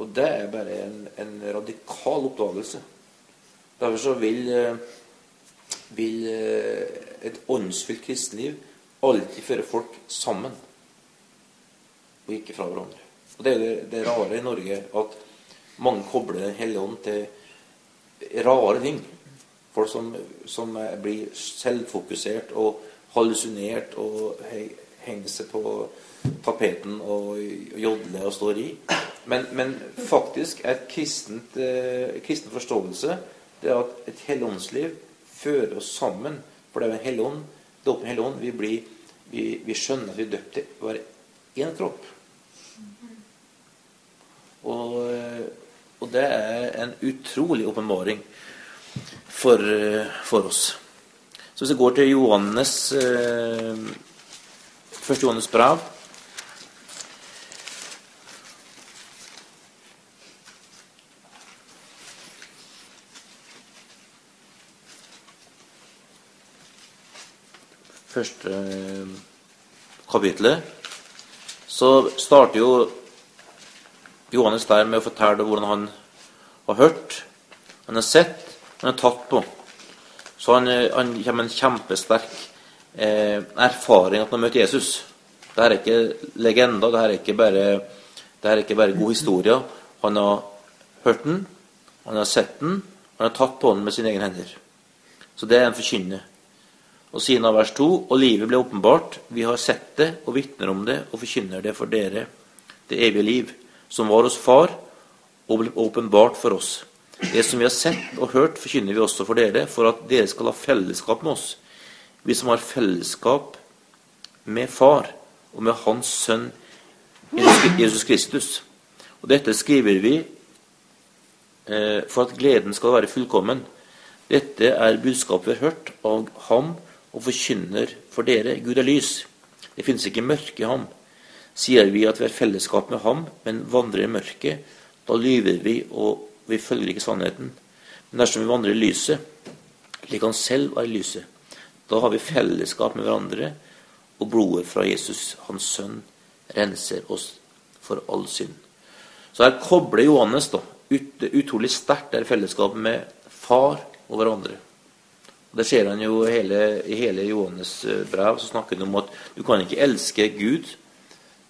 Og det er bare en, en radikal oppdagelse. Derfor så vil, eh, vil eh, et åndsfylt kristenliv alltid føre folk sammen, og ikke fra hverandre. Og Det er det, det rare i Norge at mange kobler Den til rare ting. Folk som, som blir selvfokusert og hallusinert og henger seg på tapeten og jodler og står i. Men, men faktisk er et kristent, eh, kristen forståelse det at et helligåndsliv fører oss sammen. For det er en helånd. Det Dåpen hellig ånd. Vi, blir, vi, vi, skjønner at vi er døpt til å være én kropp. Og, eh, og, det er en utrolig åpenbaring for, eh, for, oss. Så hvis vi går til Johannes, eh, første Johannes brev første eh, kapitlet, så starter jo Johannes der med å fortelle hvordan han har hørt, han har sett, han er tatt på. Så han, eh, han kommer med en kjempesterk eh, erfaring at han har møtt Jesus. Dette er ikke legender, dette er ikke bare, dette er ikke bare god historie. Han har hørt den, han har sett den, han har tatt på den med sine egne hender. Så det er en forkynner. Og siden av vers 2.: Og livet ble åpenbart. Vi har sett det og vitner om det og forkynner det for dere, det evige liv, som var hos Far og ble åpenbart for oss. Det som vi har sett og hørt, forkynner vi også for dere, for at dere skal ha fellesskap med oss. Vi som har fellesskap med Far og med Hans Sønn Jesus Kristus. Og dette skriver vi eh, for at gleden skal være fullkommen. Dette er budskapet vi har hørt av Ham og forkynner for dere Gud er lys. Det finnes ikke mørke i ham. Sier vi at vi har fellesskap med ham, men vandrer i mørket, da lyver vi, og vi følger ikke sannheten. Men dersom vi vandrer i lyset, slik han selv var i lyset, da har vi fellesskap med hverandre, og blodet fra Jesus, hans sønn, renser oss for all synd. Så her kobler Johannes da, ut, utrolig sterkt det fellesskapet med far og hverandre. Og Det ser han jo hele, i hele Johannes eh, brev. Så snakker han om at du kan ikke elske Gud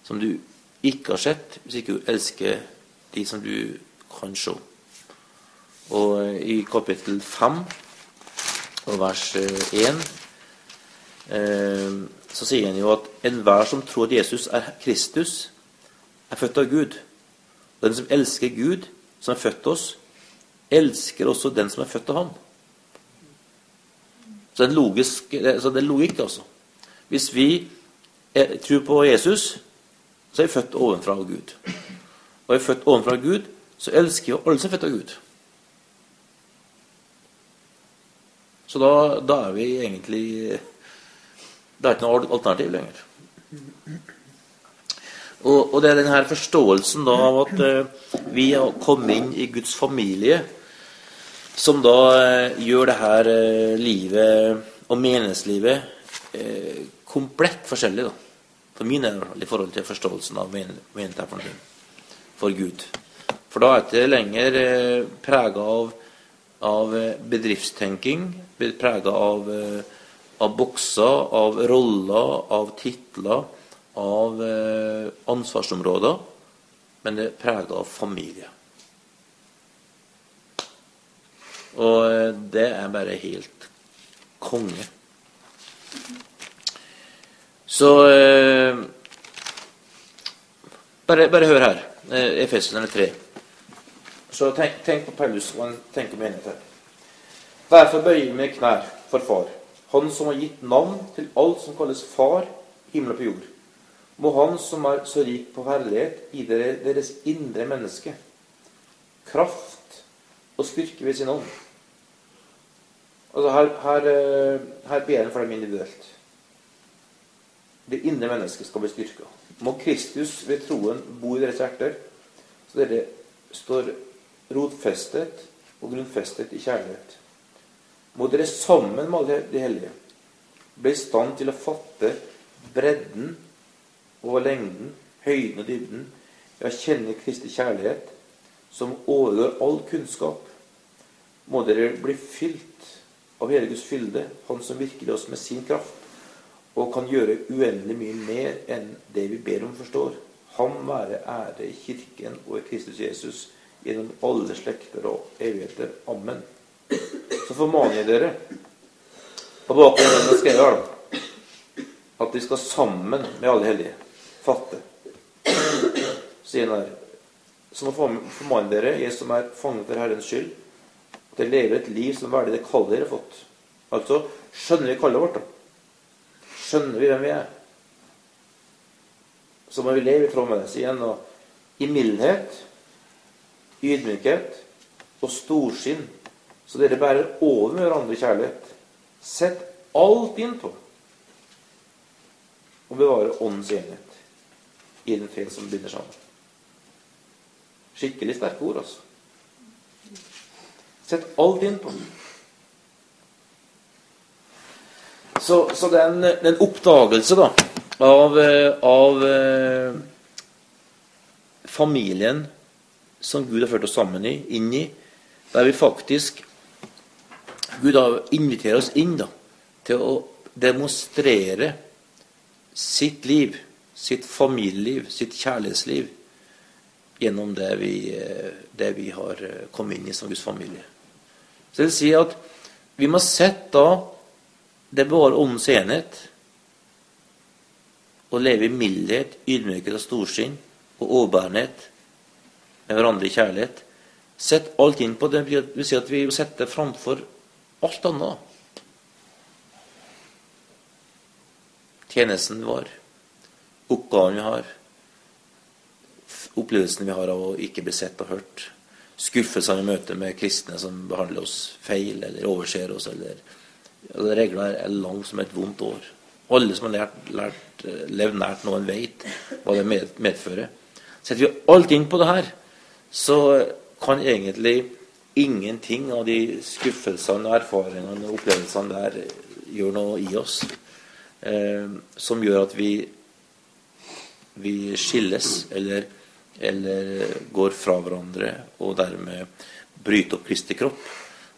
som du ikke har sett, hvis ikke du elsker de som du kan se. Og i kapittel 5 og vers 1 eh, så sier han jo at enhver som tror at Jesus er Kristus, er født av Gud. Og den som elsker Gud, som er født oss, elsker også den som er født av ham. Så det er, så det er logikk, altså. Hvis vi tror på Jesus, så er vi født ovenfra av Gud. Og er vi født ovenfra av Gud, så elsker vi alle som er født av Gud. Så da, da er vi egentlig Det er ikke noe alternativ lenger. Og, og, det er denne forståelsen da av at uh, vi har kommet inn i Guds familie, som da uh, gjør det her uh, livet og menighetslivet komplett forskjellig. da. For min del i forhold til forståelsen av menigheten for Gud. For da er det ikke lenger eh, prega av, av bedriftstenking, prega av, av bokser, av roller, av titler av eh, ansvarsområder, men det er prega av familie. Og eh, det er bare helt konge. Så eh, bare, bare, hør her. Eh, Efesene 3. Så tenk, tenk, på Paulus og tenk på menigheten. Derfor bøyer vi knær for Far, Han som har gitt navn til alt som kalles Far, himmel og på jord må Han som er så rik på herlighet, gi dere deres indre menneske kraft og styrke ved sin ånd. Altså her, her, eh, her ber han for dem individuelt. Det indre mennesket skal bli styrka. Må Kristus ved troen bo i deres hjerter, så dere står rotfestet og grunnfestet i kjærlighet. Må dere sammen med alle de hellige bli i stand til å fatte bredden og lengden, høyden og dybden, ja, kjenne Kristi kjærlighet, som overgår all kunnskap, må dere bli fylt av hele Guds fylde, Han som virker i oss med sin kraft, og kan gjøre uendelig mye mer enn det vi ber om forstår. Ham være ære i Kirken og i Kristus Jesus gjennom alle slekter og evigheter. Amen. Så formaner jeg dere på bakgrunn av det jeg skrev at vi skal sammen med alle hellige fatte. Sier. Så må formane dere, jeg som er fanget for Herrens skyld, at dere lever et liv som er verdig det kallet dere har fått. Altså skjønner vi kallet vårt, da. Skjønner vi hvem vi er. Så må vi leve i tråd med det. Så igjen, og i mildhet, ydmykhet og storsinn, så dere bærer over med hverandre kjærlighet. Sett alt inn på å bevare åndens enhet i den fred som binder sammen. Skikkelig sterke ord, altså. Sett alt inn på. Så, så det er en, en oppdagelse da, av, av eh, familien som Gud har ført oss sammen i, inn i, der vi faktisk Gud har inviterer oss inn da, til å demonstrere sitt liv sitt familieliv, sitt kjærlighetsliv, gjennom det vi, det vi har eh, kommet inn i som Guds familie. Så det vil si at vi må sette da det bare åndens enhet og leve i mildhet, ydmykhet og storsinn og overbærenhet hverandre i kjærlighet. Sett alt inn på det. Det vil si at vi setter sette det framfor alt annet. Tjenesten vår oppgaven vi har, opplevelsene vi har av å ikke bli sett og hørt, skuffelsene vi møter med kristne som behandler oss feil eller overser oss. eller ja, Regler er lang som et vondt år. Alle som har lært, lært, levd nært noen, vet hva det medfører. Setter vi alt inn på det her, så kan egentlig ingenting av de skuffelsene, og erfaringene og opplevelsene der gjøre noe i oss eh, som gjør at vi vi skilles eller, eller går fra hverandre og dermed bryter opp Kristi kropp.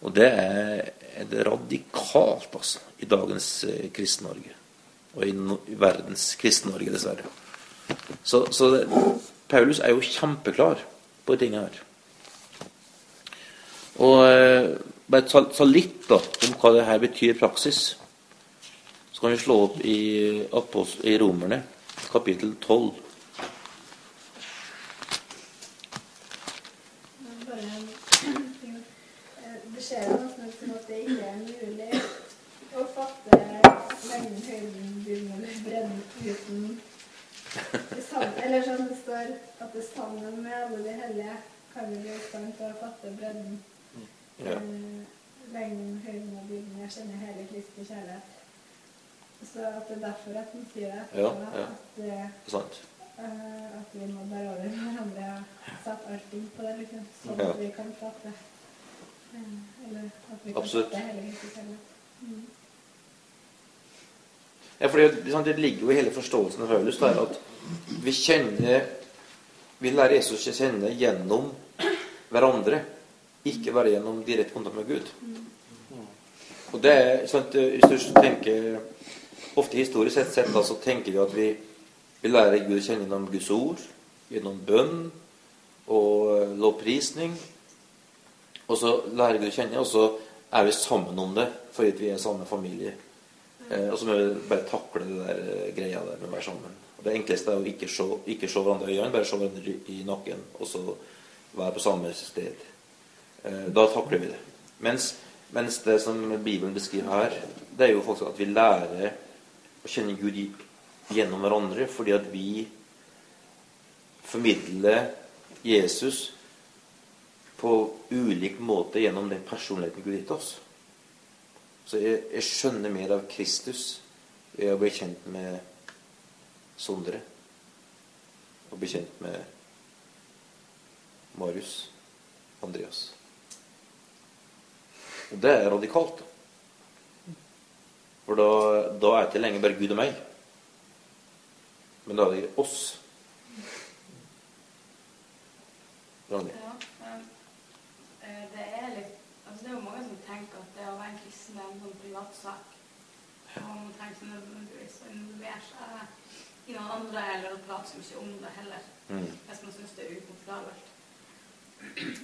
Og det er, det radikalt, altså, i dagens eh, Kristen-Norge. Og i, no, i verdens Kristen-Norge, dessverre. Så, så det, Paulus er jo kjempeklar på tingene her. Og eh, bare ta, ta litt da, om hva det her betyr i praksis. Så kan vi slå opp i, i Romerne, kapittel 12. Det skjer jo nesten ut som at det ikke er mulig å fatte lengden, høyden, dybden eller bredden uten sammen, Eller sånn det står at det sammen med alle de hellige kan vi bli i stand til å fatte bredden. Ja. Eh, lengden, høyden og dybden. Jeg kjenner hele Kristi kjærlighet. Så at det er derfor at han sier det. Ja, ja. At, det, Sant? eh, at vi må bære over hverandre og sette inn på det, liksom, sånn at vi kan fatte eh, Eller at vi kan Absolutt. fatte hele Kristi kjærlighet. Mm. Fordi det, det ligger jo i hele forståelsen av Paulus der at vi kjenner Vi lærer Jesus å kjenne gjennom hverandre, ikke bare gjennom direkte kontakt med Gud. Og det er sant, Hvis du tenker Ofte historisk sett, sett da, så tenker vi at vi, vi lærer Gud å kjenne gjennom Guds ord, gjennom bønn og eh, lovprisning. Og så lærer Gud å kjenne, og så er vi sammen om det fordi vi er samme familie. Eh, og så må vi bare takle det der eh, greia der med å være sammen. Og det enkleste er å ikke se, ikke se hverandre i øynene, bare se hverandre i- nakken, og så være på samme sted. Eh, da takler vi det. Mens, mens det som Bibelen beskriver her, det er jo faktisk at vi lærer å kjenne Gud gjennom hverandre, fordi at vi formidler Jesus på ulik måte gjennom den personligheten Gud har gitt oss. Så jeg, jeg skjønner mer av Kristus ved å bli kjent med Sondre. Og bli kjent med Marius. Andreas. Og det er radikalt. For da, da er det ikke lenger bare Gud og meg. Men da er det oss. Ragnhild? Ja, eh, det er litt det er jo mange som tenker at det å være en kristen er en sånn privatsak. Og man trenger ikke nødvendigvis å involvere seg i noen andre eller å prate så mye om det heller, Mm. hvis man syns det er ukomfortabelt.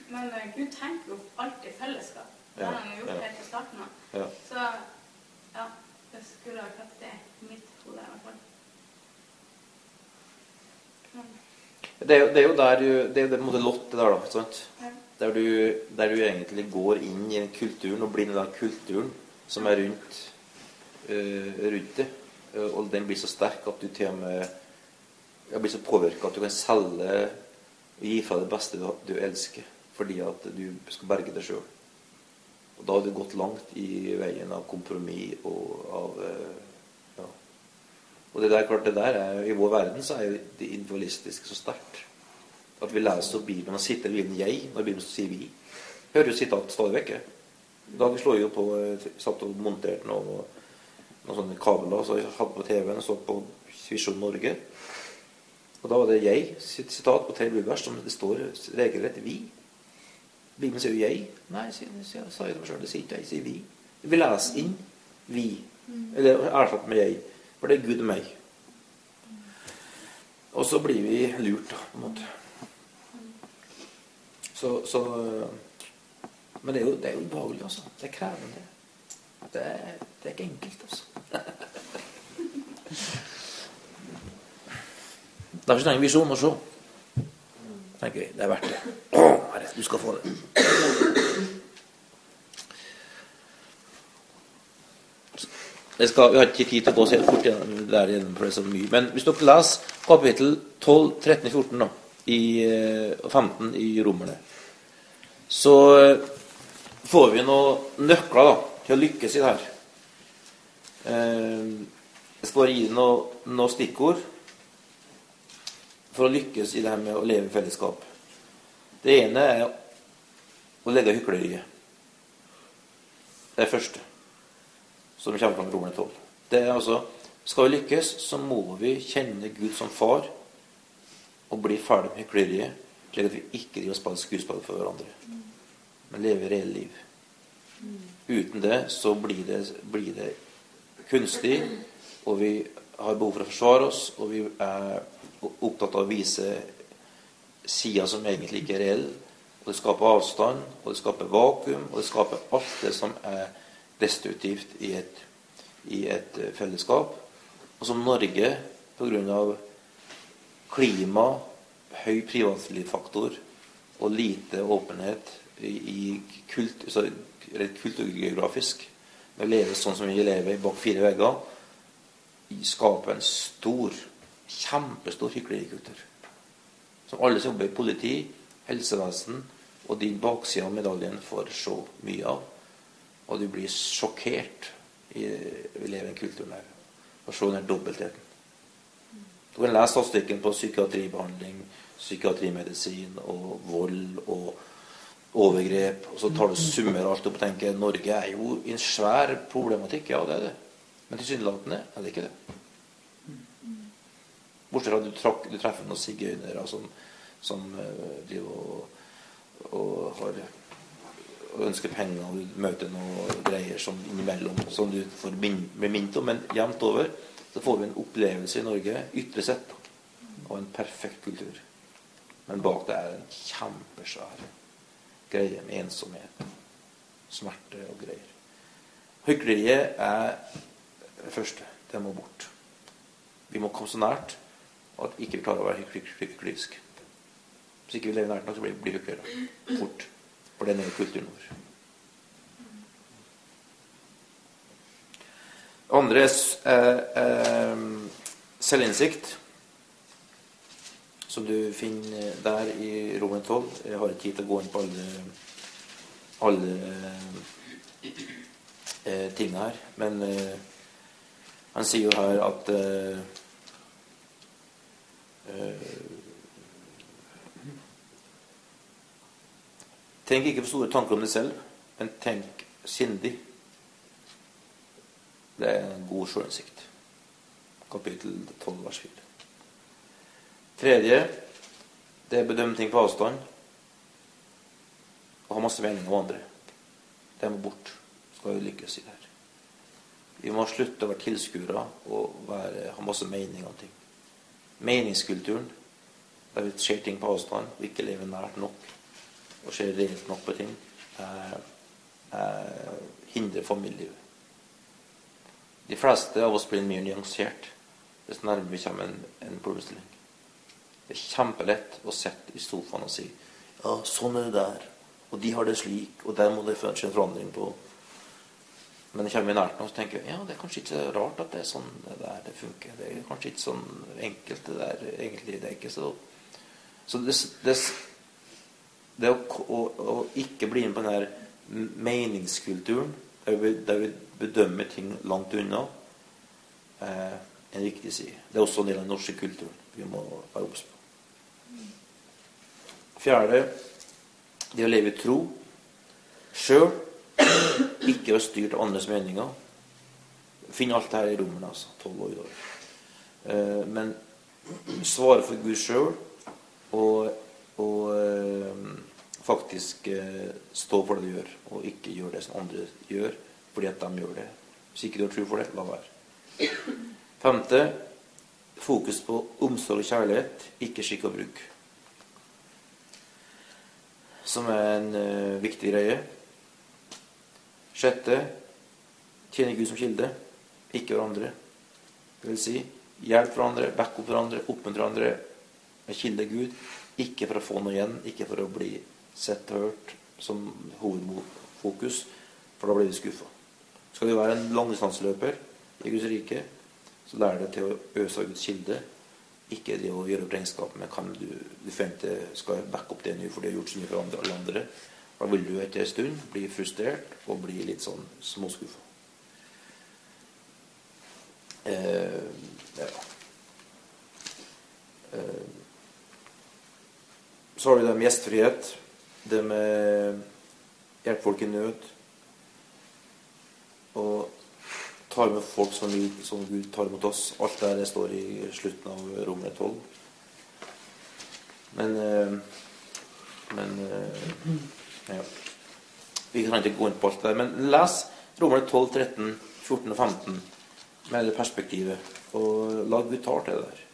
Men uh, Gud tenker jo alltid fellesskap. Det har han jo gjort ja. helt fra starten av. Så ja, det skulle ha vært det i mitt hode i hvert fall. Men, Det er, jo- det er jo der du Det er det måte lott, det der, da. sant? ja. Der du, der du egentlig går inn i kulturen og blir en del av kulturen som er rundt, uh, rundt det. Uh, Og den blir så sterk at du til og med jeg blir så påvirka at du kan selge og gi fra det beste du, du elsker, fordi at du skal berge deg sjøl. Og da har du gått langt i veien av kompromiss og av uh, ja. Og det der, klart det der er, I vår verden så er jo det individualistiske så sterkt. At vi leser Bibelen og sitter i Bibelen 'jeg' når Bibelen sier 'vi'. Hører jo sitat stadig vekk. Da vi slår jo på eh, satt og monterte noen, noen sånne kabler så jeg hadde på TV-en og så på Visjon Norge. Og da var det 'jeg' sitt sitat på tre bibelvers som det står regelrett 'vi'. Bibelen sier jo 'jeg'. Nei, sier, sier, sa jeg meg sjøl. Det sier ikke 'jeg', sier 'vi'. Vi leser inn 'vi'. Eller erstatt med 'jeg'. For det er Gud og meg. Og så blir vi lurt, da, på en måte. Så, så Men det er jo, det er jo ubehagelig, altså. Det er krevende. Det er, det er ikke enkelt, altså. (laughs) Derfor trenger vi visjon å se. tenker jeg. Det er verdt det. Å, Herre, du skal få det. Jeg skal, vi har ikke tid til å gå så helt fort det der gjennom, for det er så mye. Men hvis dere leser kapittel 12, 13, 14 da, i, eh, og 15 i Romerne, så eh, får vi noen nøkler da, til å lykkes i det her. Eh, Jeg skal bare gi deg noen, noen stikkord for å lykkes i det her med å leve i fellesskap. Det ene er å legge hykleriet. Det er det første som kommer fram i Romerne 12. Det er altså Skal vi lykkes, så må vi kjenne Gud som far og bli ferdig med hykleriet, slik at vi ikke driver spiller skuespill for hverandre, men lever reelle liv. Uten det så blir det, blir det kunstig, og vi har behov for å forsvare oss, og vi er opptatt av å vise sider som egentlig ikke er reelle, og det skaper avstand, og det skaper vakuum, og det skaper alt det som er destruktivt i et, i et fellesskap. Og som Norge, pga. Klima, høy privatlivsfaktor og lite åpenhet i, kult, altså, kulturgeografisk Å leve sånn som vi lever bak fire vegger, skaper en stor, kjempestor hyklerikultur. Som alle som jobber i politi, helsevesen og din bakside av medaljen får se mye av. Og du blir sjokkert i, vi lever i en kulturen der. Og se den dobbeltheten. Du kan lese statistikken på psykiatribehandling, psykiatrimedisin og vold og overgrep. Og så tar du summer alt opp og tenker Norge er jo i en svær problematikk. Ja, det er det. Men tilsynelatende er det ikke det. Bortsett fra at du, trakk, du treffer noen sigøynere som, som uh, driver og, og har og ønsker penger, og du møter noen greier som innimellom som du får min, bli minnet om. Men jevnt over så får vi en opplevelse i Norge, ytre sett, av en perfekt kultur. Men bak det er en kjempesvær greie med ensomhet, smerte og greier. Hykleriet er det første. Det må bort. Vi må komme så nært at vi ikke klarer å være hyklerisk. Hvis ikke vi lever nært nok, så blir vi hyklere fort. For det er kulturen vår. Andre er eh, selvinnsikt, som du finner der i Romen 12. Jeg har ikke tid til å gå inn på alle, alle eh, tingene her. Men eh, han sier jo her at eh, eh Tenk ikke for store tanker om deg selv, men tenk sindig. Det er en god sjølinnsikt. Kapittel 12, vers 4. Tredje det er bedømme ting på avstand og ha masse mening om andre. Det må bort, skal vi lykkes i det her. Vi må slutte å være tilskuere og være, ha masse mening om ting. Meningskulturen, der vi ser ting på avstand og ikke lever nært nok og ser rent nok på ting, eh, eh, hindrer familielivet. De fleste av oss blir mye nyansert hvis nærmere vi kommer en, en problemstilling. Det er kjempelett å sitte i sofaen og si ja, sånn er det der, og de har det slik, og der må det skje en forandring på. Men det kommer nært nok og tenker ja, det er kanskje ikke rart at det er sånn det der det funker. Det er kanskje ikke sånn enkelt det der egentlig. Det er ikke så Så det, det, det å, å, å, ikke bli med på den der meningskulturen, der vi, der vi bedømmer ting langt unna, eh, en viktig side. Det er også en del av den norske kulturen vi må være obs på. Fjerde det å leve i tro sjøl, ikke være styrt av andres meninger. Finn alt det her i rommene, altså. Tolv år år Eh, men svare for Gud sjøl og, og eh, faktisk eh, stå for det du gjør, og ikke gjør det som andre gjør fordi at de gjør det. Hvis ikke du har tro for det, la være. Femte fokus på omsorg og kjærlighet, ikke skikk og bruk. Som er en uh, viktig greie. Sjette tjene Gud som kilde, ikke hverandre. Det vil si hjelp hverandre, back opp hverandre, oppmuntre hverandre med kilde Gud. Ikke for å få noe igjen, ikke for å bli sett og hørt som hovedfokus, for da blir vi skuffa. Skal du være en langdistanseløper i Guds rike, så lær deg til å øse av Guds kilde. Ikke det å gjøre opp regnskap med kan du, du forventer skal backe opp det nå for du har gjort så mye for andre, alle andre. Da vil du etter en stund bli frustrert og bli litt sånn småskuffa. Eh, ja. eh, så har vi det med gjestfrihet det med hjelpe folk i nød. Og ta imot folk som, vi, som Gud tar imot oss. Alt det, der står i slutten av Romerne 12. Men eh, Men eh, ja. Vi kan ikke gå inn på alt det der. Men les Romerne 12, 13, 14 og 15 med det perspektivet. Og la Gud ta til det der.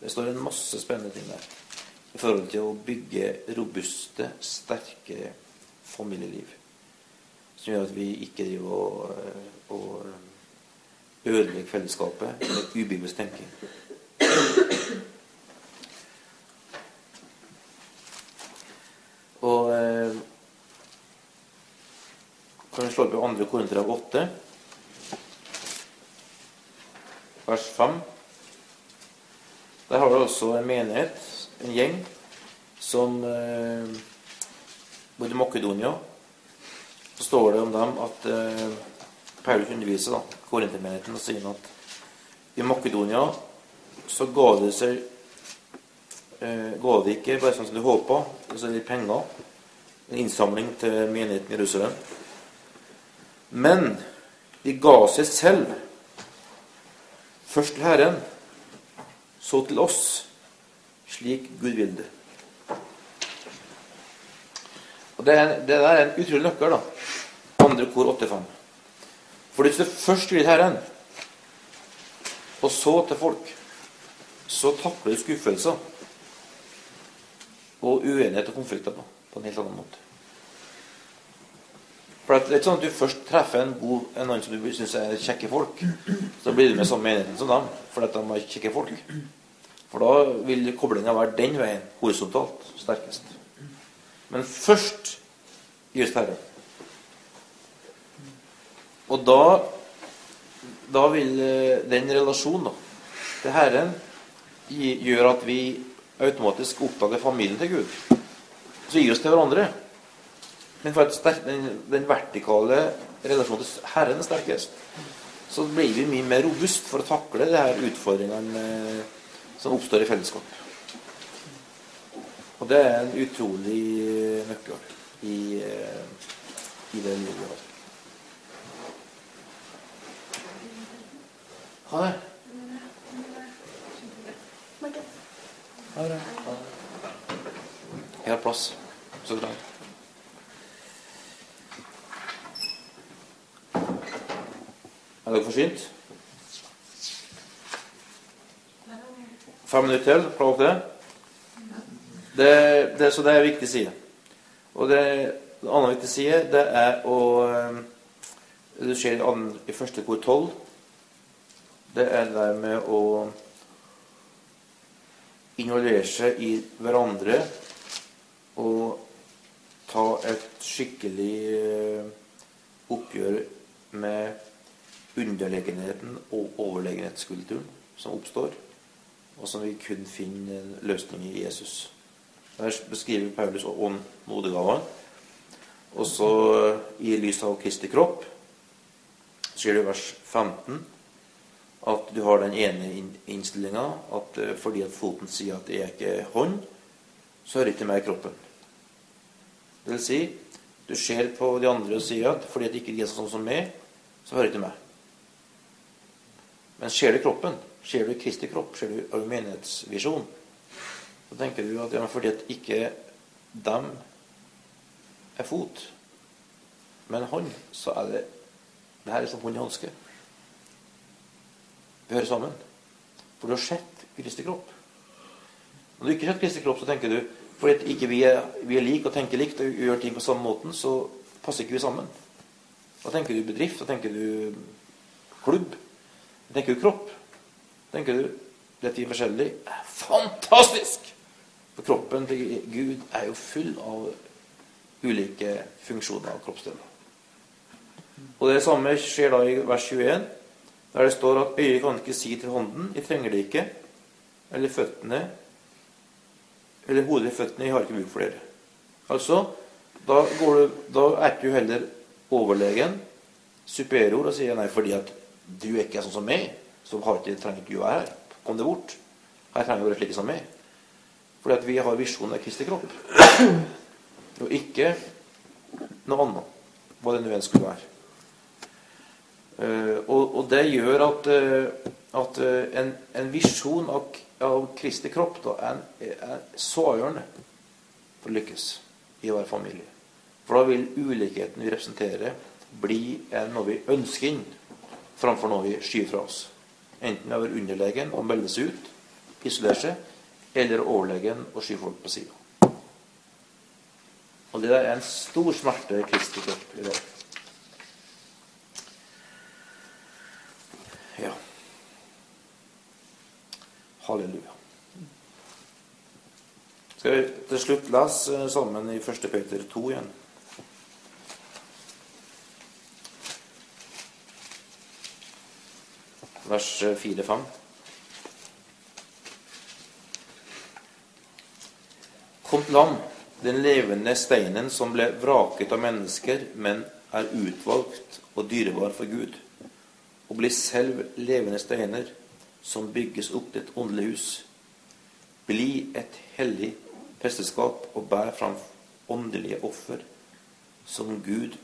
Det står en masse spennende ting der. I forhold til å bygge robuste, sterke familieliv. Som gjør at vi ikke driver eh, og ødelegger fellesskapet med ubevisst tenking. Og eh, kan vi slå opp i 2. Korinter 8, vers 5. Der har du også en menighet, en gjeng, som eh, bodde i Makedonia. Så står det om dem at eh, Paulus underviser da, Korintermenigheten og sier at i Makedonia så ga det seg eh, ga det ikke bare sånn som du håpa, altså litt penger, en innsamling til menigheten i Jerusalem. Men de ga seg selv, først til Herren, så til oss, slik Gud vil det. Og Det, er, det der er en utrolig nøkkel, da. Andre kor 8-5. For hvis du først vil Herren, og så til folk, så takler du skuffelser og uenighet og konflikter på, på en helt annen måte. For Det er ikke sånn at du først treffer en god, en annen som du syns er kjekke folk. Så blir du med samme menigheten som dem fordi de er kjekke folk. For da vil koblinga være den veien, horisontalt, sterkest. Men først gis Herren. Og da, da vil eh, den relasjonen da, til Herren gjøre at vi automatisk oppdager familien til Gud. Så gir oss til hverandre. Men for at den, den, vertikale relasjonen til Herren er sterkest, så blir vi mye mer robust for å takle de her utfordringene eh, som oppstår i fellesskap. Og det er en utrolig nøkkel i, eh, i det livet vi har. Ha det. Ha det. Jeg har plass. Så bra. Er dere forsynt? Fem minutter til. Klarer dere det? det, så det er en viktig side. Og det, det andre viktige side, det er å Det skjer i, første kor tolv. Det er det med å involvere seg i hverandre og ta et skikkelig eh, oppgjør med underlegenheten og overlegenhetskulturen som oppstår, og som vi kun finner løsning i Jesus. Her beskriver Paulus ånd nådegavene. Og så i lys av Kristi kropp sier det i vers 15 at du har den ene innstillinga at eh, fordi at foten sier at det er ikke hånd, så hører ikke med kroppen. Det vil si, du ser på de andre og sier at fordi at ikke er sånn som meg, så hører ikke meg. Men ser du kroppen, ser du Kristi kropp, ser du menighetsvisjon, så tenker du at ja, fordi at ikke dem er fot, men hånd, så er det det her er som hånd i hanske. Vi hører sammen. For du har sett Kristi kropp. Når du ikke har sett Kristi kropp, så tenker du fordi ikke vi er, er like og tenker likt og gjør ting på samme måten, så passer ikke vi sammen. Da tenker du bedrift, da tenker du klubb, da tenker du kropp. Tenker du det gir forskjellig. er fantastisk! For kroppen til Gud er jo full av ulike funksjoner av kroppsdeler. Og det samme skjer da i vers 21, der det står at øyet kan ikke si til hånden 'Jeg trenger det ikke', eller føttene eller hodet i føttene 'Jeg har ikke bruk for dere'. Altså, da, du, da er du heller overlegen, superior, og sier 'nei, fordi at du er ikke sånn som meg', så har ikke, trenger ikke du være her. Kom deg bort. Her trenger du være slik som meg. Fordi at vi har visjonen av Kristi kropp. Og ikke noe annet, hva det nå enn skulle være. Uh, og, og, det gjør at, uh, at uh, en, en, visjon av, av Kristi kropp da, er, er så avgjørende for å lykkes i å være familie. For da vil ulikheten vi representerer, bli noe vi ønsker inn, framfor noe vi skyver fra oss. Enten vi er underlegen og melde seg ut, isolere seg, eller overlegen og skyve folk på sida. Og det der er en stor smerte i Kristi kropp i dag. Ja. Halleluja. Skal vi til slutt lese sammen i 1. Peter 2 igjen? Vers 4-5. Kom til den levende steinen som ble vraket av mennesker, men er utvalgt og dyrebar for Gud, og blir selv levende steiner som bygges opp til et åndelig hus. Bli et hellig presteskap og bær fram åndelige offer som Gud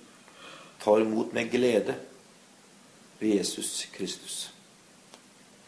tar imot med glede ved Jesus Kristus.